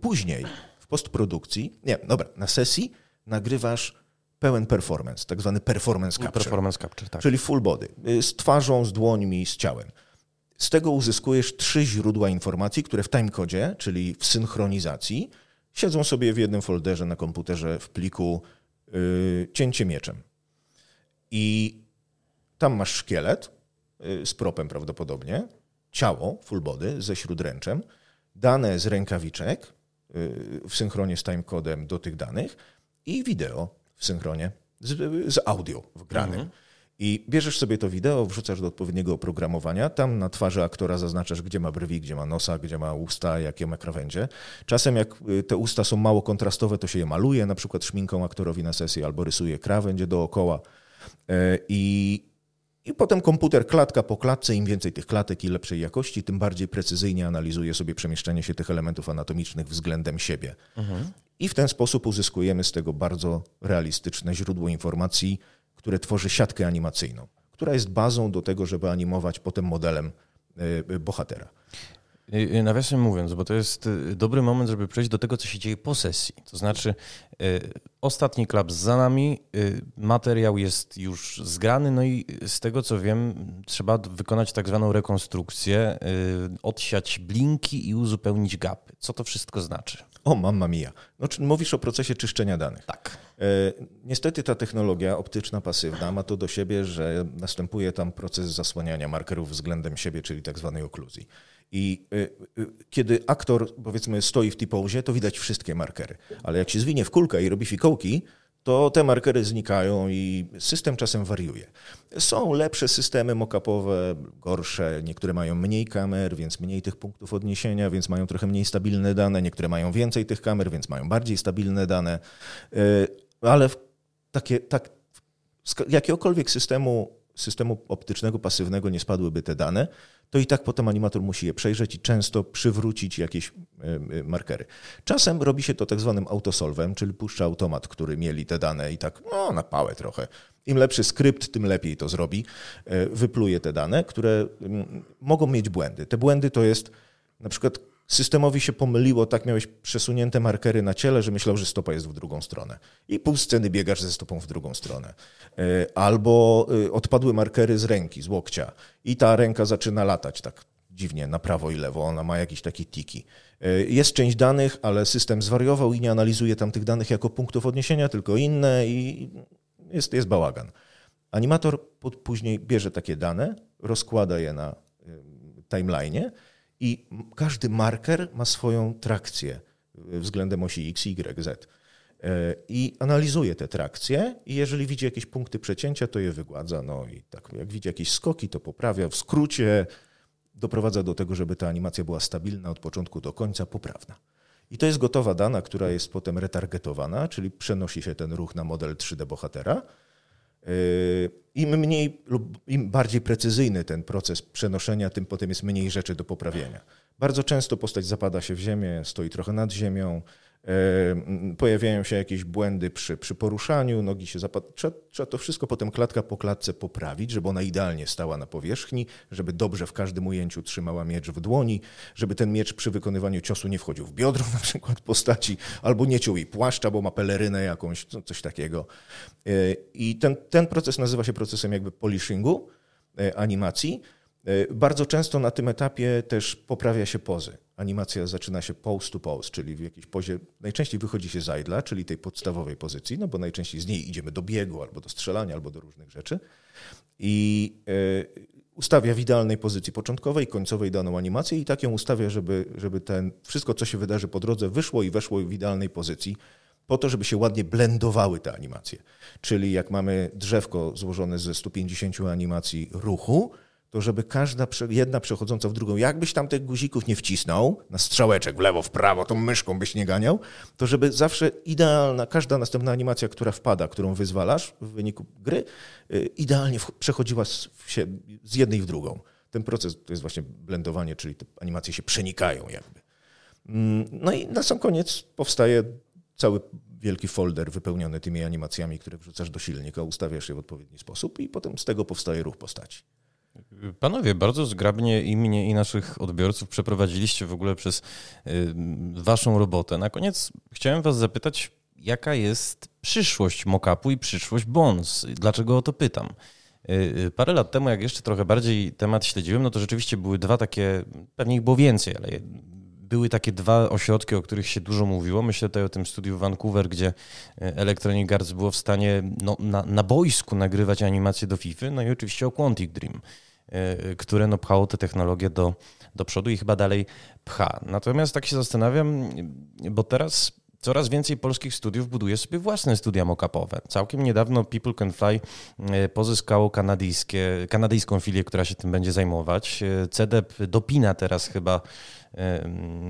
później w postprodukcji, nie, dobra, na sesji nagrywasz pełen performance, tak zwany performance capture. Performance capture, tak. Czyli full body, y, z twarzą, z dłońmi, z ciałem. Z tego uzyskujesz trzy źródła informacji, które w timecodzie, czyli w synchronizacji, siedzą sobie w jednym folderze na komputerze w pliku yy, cięcie mieczem. I tam masz szkielet yy, z propem prawdopodobnie, ciało full body ze śródręczem, dane z rękawiczek yy, w synchronie z timecodem do tych danych i wideo w synchronie z, z audio wgranym. Mhm. I bierzesz sobie to wideo, wrzucasz do odpowiedniego oprogramowania, tam na twarzy aktora zaznaczasz, gdzie ma brwi, gdzie ma nosa, gdzie ma usta, jakie ma krawędzie. Czasem jak y, te usta są mało kontrastowe, to się je maluje, na przykład szminką aktorowi na sesji, albo rysuje krawędzie dookoła. E, I, i potem komputer klatka po klatce, im więcej tych klatek i lepszej jakości, tym bardziej precyzyjnie analizuje sobie przemieszczenie się tych elementów anatomicznych względem siebie. Mhm. I w ten sposób uzyskujemy z tego bardzo realistyczne źródło informacji, które tworzy siatkę animacyjną, która jest bazą do tego, żeby animować potem modelem e, bohatera. Nawiasem mówiąc, bo to jest dobry moment, żeby przejść do tego, co się dzieje po sesji. To znaczy, ostatni klaps za nami, materiał jest już zgrany, no i z tego co wiem, trzeba wykonać tak zwaną rekonstrukcję, odsiać blinki i uzupełnić gapy. Co to wszystko znaczy? O, mamma mia. No, czy mówisz o procesie czyszczenia danych. Tak. E, niestety ta technologia optyczna pasywna ma to do siebie, że następuje tam proces zasłaniania markerów względem siebie, czyli tak zwanej okluzji. I y, y, kiedy aktor, powiedzmy, stoi w T-pose, to widać wszystkie markery. Ale jak się zwinie w kulkę i robi fikołki, to te markery znikają i system czasem wariuje. Są lepsze systemy mockupowe, gorsze. Niektóre mają mniej kamer, więc mniej tych punktów odniesienia, więc mają trochę mniej stabilne dane. Niektóre mają więcej tych kamer, więc mają bardziej stabilne dane. Y, ale takie, tak, jakiegokolwiek systemu, systemu optycznego pasywnego nie spadłyby te dane, to i tak potem animator musi je przejrzeć i często przywrócić jakieś markery. Czasem robi się to tak zwanym autosolwem, czyli puszcza automat, który mieli te dane i tak no, na pałę trochę. Im lepszy skrypt, tym lepiej to zrobi. E, wypluje te dane, które mm, mogą mieć błędy. Te błędy to jest na przykład systemowi się pomyliło, tak miałeś przesunięte markery na ciele, że myślał, że stopa jest w drugą stronę. I pół sceny biegasz ze stopą w drugą stronę. E, albo e, odpadły markery z ręki, z łokcia i ta ręka zaczyna latać tak dziwnie na prawo i lewo, ona ma jakieś takie tiki. E, jest część danych, ale system zwariował i nie analizuje tam tych danych jako punktów odniesienia, tylko inne i jest, jest bałagan. Animator później bierze takie dane, rozkłada je na timeline'ie i każdy marker ma swoją trakcję względem osi X, Y, Z. E, I analizuje te trakcje i jeżeli widzi jakieś punkty przecięcia, to je wygładza. No i tak jak widzi jakieś skoki, to poprawia. W skrócie doprowadza do tego, żeby ta animacja była stabilna od początku do końca, poprawna. I to jest gotowa dana, która jest potem retargetowana, czyli przenosi się ten ruch na model 3D bohatera Im mniej lub im bardziej precyzyjny ten proces przenoszenia, tym potem jest mniej rzeczy do poprawienia. Bardzo często postać zapada się w ziemię, stoi trochę nad ziemią, pojawiają się jakieś błędy przy, przy poruszaniu, nogi się zapadają. Trzeba, trzeba, to wszystko potem klatka po klatce poprawić, żeby ona idealnie stała na powierzchni, żeby dobrze w każdym ujęciu trzymała miecz w dłoni, żeby ten miecz przy wykonywaniu ciosu nie wchodził w biodro [laughs] na przykład postaci, albo nie ciął jej płaszcza, bo ma pelerynę jakąś, coś takiego. E, I ten, ten proces nazywa się procesem jakby polishingu, e, animacji. E, bardzo często na tym etapie też poprawia się pozy animacja zaczyna się pose to pose, czyli w jakiejś pozie, najczęściej wychodzi się z idla, czyli tej podstawowej pozycji, no bo najczęściej z niej idziemy do biegu, albo do strzelania, albo do różnych rzeczy. I y, ustawia w idealnej pozycji początkowej, końcowej daną animację i tak ją ustawia, żeby, żeby ten, wszystko, co się wydarzy po drodze, wyszło i weszło w idealnej pozycji, po to, żeby się ładnie blendowały te animacje. Czyli jak mamy drzewko złożone ze 150 animacji ruchu, to żeby każda, jedna przechodząca w drugą, jakbyś tam tych guzików nie wcisnął na strzałeczek w lewo, w prawo, tą myszką byś nie ganiał, to żeby zawsze idealna, każda następna animacja, która wpada, którą wyzwalasz w wyniku gry, y, idealnie przechodziła z, z jednej w drugą. Ten proces to jest właśnie blendowanie, czyli te animacje się przenikają jakby. Mm, no i na sam koniec powstaje cały wielki folder wypełniony tymi animacjami, które wrzucasz do silnika, ustawiasz je w odpowiedni sposób i potem z tego powstaje ruch postaci. Panowie, bardzo zgrabnie i mnie i naszych odbiorców przeprowadziliście w ogóle przez y, waszą robotę. Na koniec chciałem was zapytać, jaka jest przyszłość mockupu i przyszłość Bones? Dlaczego o to pytam? Y, y, parę lat temu, jak jeszcze trochę bardziej temat śledziłem, no to rzeczywiście były dwa takie, pewnie ich było więcej, ale były takie dwa ośrodki, o których się dużo mówiło. Myślę tutaj o tym studiu w Vancouver, gdzie Electronic Arts było w stanie no, na, na boisku nagrywać animacje do FIFA, no i oczywiście o Quantic Dream, które no, pchało tę technologię do, do przodu i chyba dalej pcha. Natomiast tak się zastanawiam, bo teraz coraz więcej polskich studiów buduje sobie własne studia mockupowe. Całkiem niedawno People Can Fly e, pozyskało kanadyjską filię, która się tym będzie zajmować. CDEP dopina teraz chyba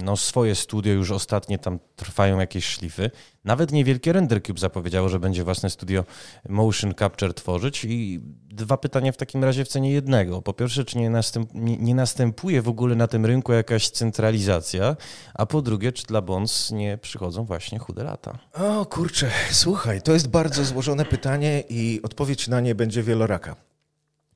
no, swoje studio, już ostatnie tam trwają jakieś szlify. Nawet niewielkie Render Cube zapowiedziało, że będzie własne studio Motion Capture tworzyć i dwa pytania w takim razie w cenie jednego. Po pierwsze, czy nie, następ, nie, nie następuje w ogóle na tym rynku jakaś centralizacja, a po drugie, czy dla Bonds nie przychodzą właśnie chude lata? O kurczę, słuchaj, to jest bardzo złożone pytanie i odpowiedź na nie będzie wieloraka.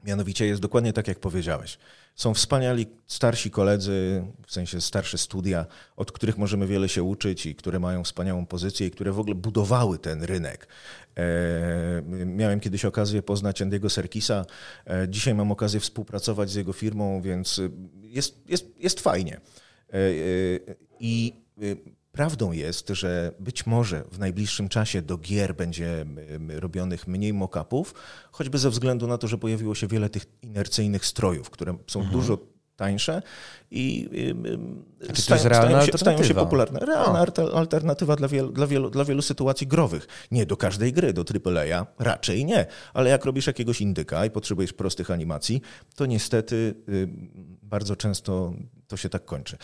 Mianowicie jest dokładnie tak, jak powiedziałeś. Są wspaniali starsi koledzy, w sensie starsze studia, od których możemy wiele się uczyć i które mają wspaniałą pozycję i które w ogóle budowały ten rynek. E, miałem kiedyś okazję poznać Andiego Serkisa. E, dzisiaj mam okazję współpracować z jego firmą, więc jest, jest, jest fajnie. E, I Prawdą jest, że być może w najbliższym czasie do gier będzie robionych mniej mock-upów, choćby ze względu na to, że pojawiło się wiele tych inercyjnych strojów, które są mhm. dużo tańsze i znaczy, stają, stają, się, stają, się, popularne. Realna o. alternatywa dla wielu, dla, wielu, dla wielu sytuacji growych. Nie do każdej gry, do AAA raczej nie, ale jak robisz jakiegoś indyka i potrzebujesz prostych animacji, to niestety bardzo często to się tak kończy.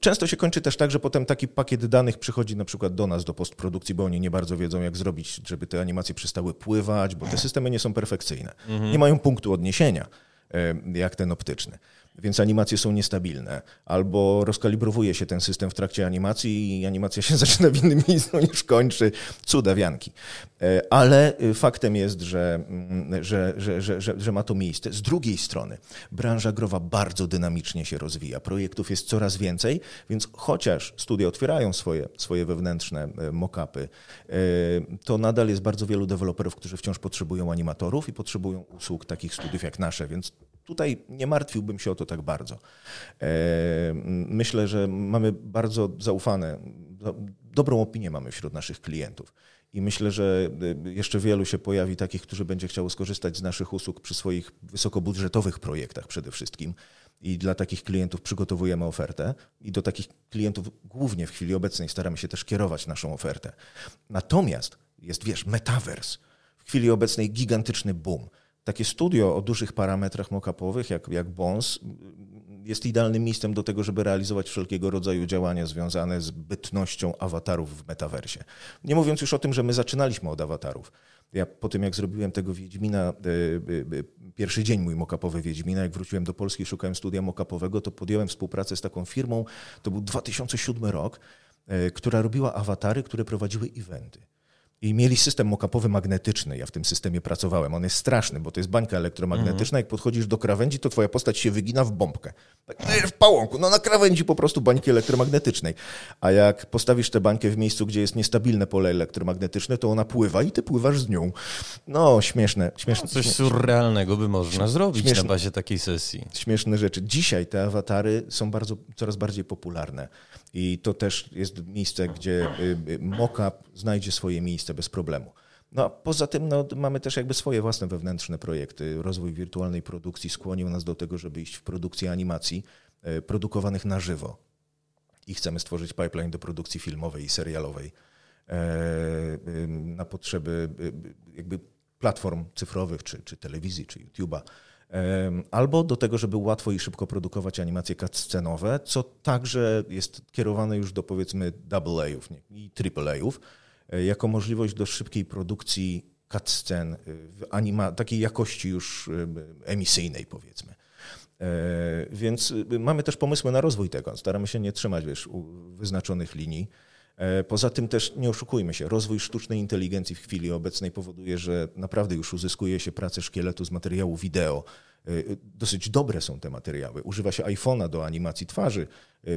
Często się kończy też tak, że potem taki pakiet danych przychodzi na przykład do nas, do postprodukcji, bo oni nie bardzo wiedzą, jak zrobić, żeby te animacje przestały pływać, bo te systemy nie są perfekcyjne. Mhm. Nie mają punktu odniesienia jak ten optyczny więc animacje są niestabilne. Albo rozkalibrowuje się ten system w trakcie animacji i animacja się [laughs] zaczyna w innym miejscu niż kończy. Cudawianki. E, ale y, faktem jest, że, mm, że, że, że, że, że ma to miejsce. Z drugiej strony, branża growa bardzo dynamicznie się rozwija. Projektów jest coraz więcej, więc chociaż studia otwierają swoje, swoje wewnętrzne e, mock-upy, e, to nadal jest bardzo wielu deweloperów, którzy wciąż potrzebują animatorów i potrzebują usług takich studiów jak nasze, więc Tutaj nie martwiłbym się o to tak bardzo. E, myślę, że mamy bardzo zaufane, dobrą opinię mamy wśród naszych klientów. I myślę, że e, jeszcze wielu się pojawi takich, którzy będzie chciało skorzystać z naszych usług przy swoich wysokobudżetowych projektach przede wszystkim. I dla takich klientów przygotowujemy ofertę i do takich klientów głównie w chwili obecnej staramy się też kierować naszą ofertę. Natomiast jest, wiesz, metavers. W chwili obecnej gigantyczny boom takie studio o dużych parametrach mockupowych, jak, jak Bones, jest idealnym miejscem do tego, żeby realizować wszelkiego rodzaju działania związane z bytnością awatarów w metaversie. Nie mówiąc już o tym, że my zaczynaliśmy od awatarów. Ja po tym, jak zrobiłem tego Wiedźmina, e, e, e, pierwszy dzień mój mokapowy Wiedźmina, jak wróciłem do Polski, szukałem studia mokapowego, to podjąłem współpracę z taką firmą, to był 2007 rok, która robiła awatary, które prowadziły eventy. I mieli system mokapowy magnetyczny. Ja w tym systemie pracowałem. On jest straszny, bo to jest bańka elektromagnetyczna. Jak podchodzisz do krawędzi, to twoja postać się wygina w bombkę. Tak w pałąku, no na krawędzi po prostu bańki elektromagnetycznej. A jak postawisz tę bańkę w miejscu, gdzie jest niestabilne pole elektromagnetyczne, to ona pływa i ty pływasz z nią. No, śmieszne. śmieszne no, coś śmieszne. surrealnego by można zrobić śmieszne, na bazie takiej sesji. Śmieszne rzeczy. Dzisiaj te awatary są bardzo, coraz bardziej popularne. I to też jest miejsce, gdzie y, y, mockup znajdzie swoje miejsce bez problemu. No a poza tym no, mamy też jakby swoje własne wewnętrzne projekty. Rozwój wirtualnej produkcji skłonił nas do tego, żeby iść w produkcję animacji e, produkowanych na żywo. I chcemy stworzyć pipeline do produkcji filmowej i serialowej e, na potrzeby jakby platform cyfrowych, czy, czy telewizji, czy YouTube'a albo do tego, żeby łatwo i szybko produkować animacje cutscenowe, co także jest kierowane już do powiedzmy double A'ów i triple A'ów, e, jako możliwość do szybkiej produkcji cutscen e, w anima- takiej jakości już e, emisyjnej powiedzmy. Więc mamy też pomysły na rozwój tego. Staramy się nie trzymać wiesz, wyznaczonych linii. Poza tym też nie oszukujmy się, rozwój sztucznej inteligencji w chwili obecnej powoduje, że naprawdę już uzyskuje się pracę szkieletu z materiału wideo. Dosyć dobre są te materiały. Używa się iPhone'a do animacji twarzy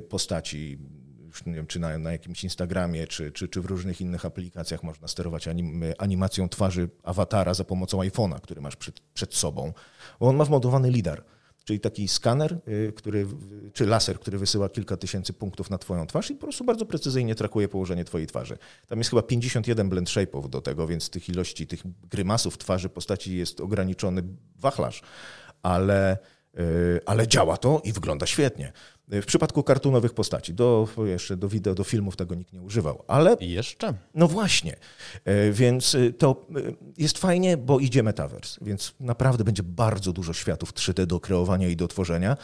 postaci, już nie wiem, czy na, na jakimś Instagramie, czy, czy, czy w różnych innych aplikacjach można sterować anim, animacją twarzy awatara za pomocą iPhone'a, który masz przed, przed sobą. Bo on ma wmodowany lidar czyli taki skaner, y, który, czy laser, który wysyła kilka tysięcy punktów na twoją twarz i po prostu bardzo precyzyjnie trakuje położenie twojej twarzy. Tam jest chyba 51 blend shape'ów do tego, więc tych ilości, tych grymasów twarzy postaci jest ograniczony wachlarz, ale, y, ale działa to i wygląda świetnie. W przypadku kartunowych postaci, do, jeszcze do wideo, do filmów tego nikt nie używał, ale... I jeszcze? No właśnie, e, więc e, to e, jest fajnie, bo idzie metaverse, więc naprawdę będzie bardzo dużo światów 3D do kreowania i do tworzenia.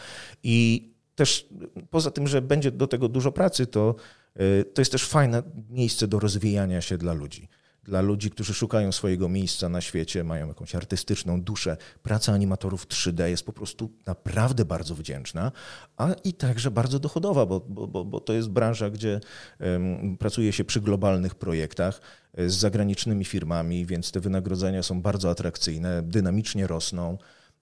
I też poza tym, że będzie do tego dużo pracy, to, to jest też fajne miejsce do rozwijania się dla ludzi dla ludzi, którzy szukają swojego miejsca na świecie, mają jakąś artystyczną duszę. Praca animatorów 3D jest po prostu naprawdę bardzo wdzięczna, a i także bardzo dochodowa, bo, bo, bo to jest branża, gdzie um, pracuje się przy globalnych projektach e, z zagranicznymi firmami, więc te wynagrodzenia są bardzo atrakcyjne, dynamicznie rosną.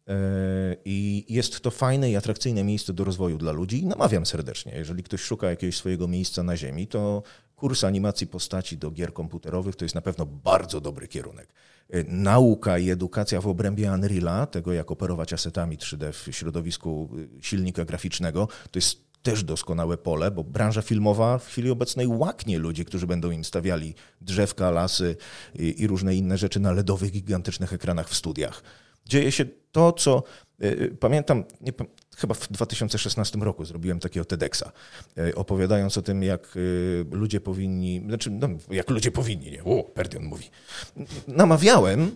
E, I jest to fajne i atrakcyjne miejsce do rozwoju dla ludzi. Namawiam serdecznie, jeżeli ktoś szuka jakiegoś swojego miejsca na Ziemi, to Kurs animacji postaci do gier komputerowych to jest na pewno bardzo dobry kierunek. E, nauka i edukacja w obrębie Unreala, tego jak operować asetami 3D w środowisku e, silnika graficznego, to jest też doskonałe pole, bo branża filmowa w chwili obecnej łaknie ludzi, którzy będą im stawiali drzewka, lasy i, i różne inne rzeczy na LEDowych, gigantycznych ekranach w studiach. Dzieje się to, co e, pamiętam, nie, chyba w 2016 roku zrobiłem takiego TEDxa, e, opowiadając o tym, jak e, ludzie powinni, znaczy, no, jak ludzie powinni, nie, o, Perdion mówi. Namawiałem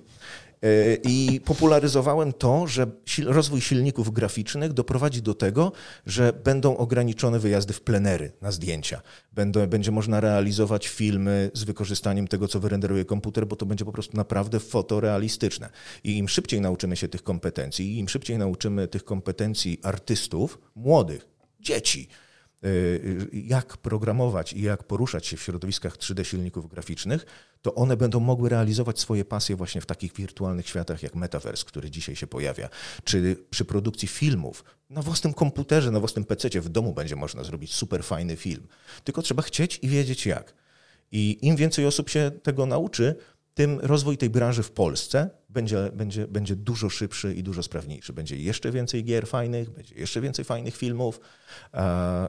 I popularyzowałem to, że rozwój silników graficznych doprowadzi do tego, że będą ograniczone wyjazdy w plenery na zdjęcia. Będą, będzie można realizować filmy z wykorzystaniem tego, co wyrenderuje komputer, bo to będzie po prostu naprawdę fotorealistyczne. I im szybciej nauczymy się tych kompetencji, im szybciej nauczymy tych kompetencji artystów, młodych, dzieci, Y, jak programować i jak poruszać się w środowiskach 3D silników graficznych, to one będą mogły realizować swoje pasje właśnie w takich wirtualnych światach jak Metaverse, który dzisiaj się pojawia, czy przy produkcji filmów na własnym komputerze, na własnym PC w domu będzie można zrobić super fajny film. Tylko trzeba chcieć i wiedzieć jak. I im więcej osób się tego nauczy, tym rozwój tej branży w Polsce będzie, będzie, będzie dużo szybszy i dużo sprawniejszy. Będzie jeszcze więcej gier fajnych, będzie jeszcze więcej fajnych filmów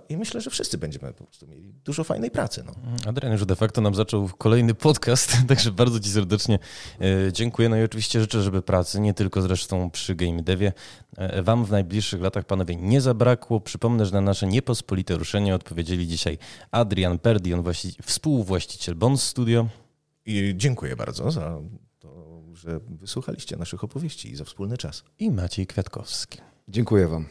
i myślę, że wszyscy będziemy po prostu mieli dużo fajnej pracy. No. Adrian już de facto nam zaczął kolejny podcast, [laughs] także bardzo Ci serdecznie e, dziękuję. No i oczywiście życzę, żeby pracy, nie tylko zresztą przy Game Devie, e, Wam w najbliższych latach, panowie, nie zabrakło. Przypomnę, że na nasze niepospolite ruszenie odpowiedzieli dzisiaj Adrian Perdion, współwłaściciel Bond Studio. I dziękuję bardzo za to, że wysłuchaliście naszych opowieści i za wspólny czas. I Maciej Kwiatkowski. Dziękuję Wam.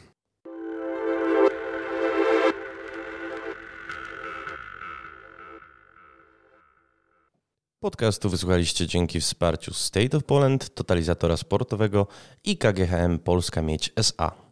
Podcastu wysłuchaliście dzięki wsparciu State of Poland, totalizatora sportowego i KGHM Polska Mieć SA.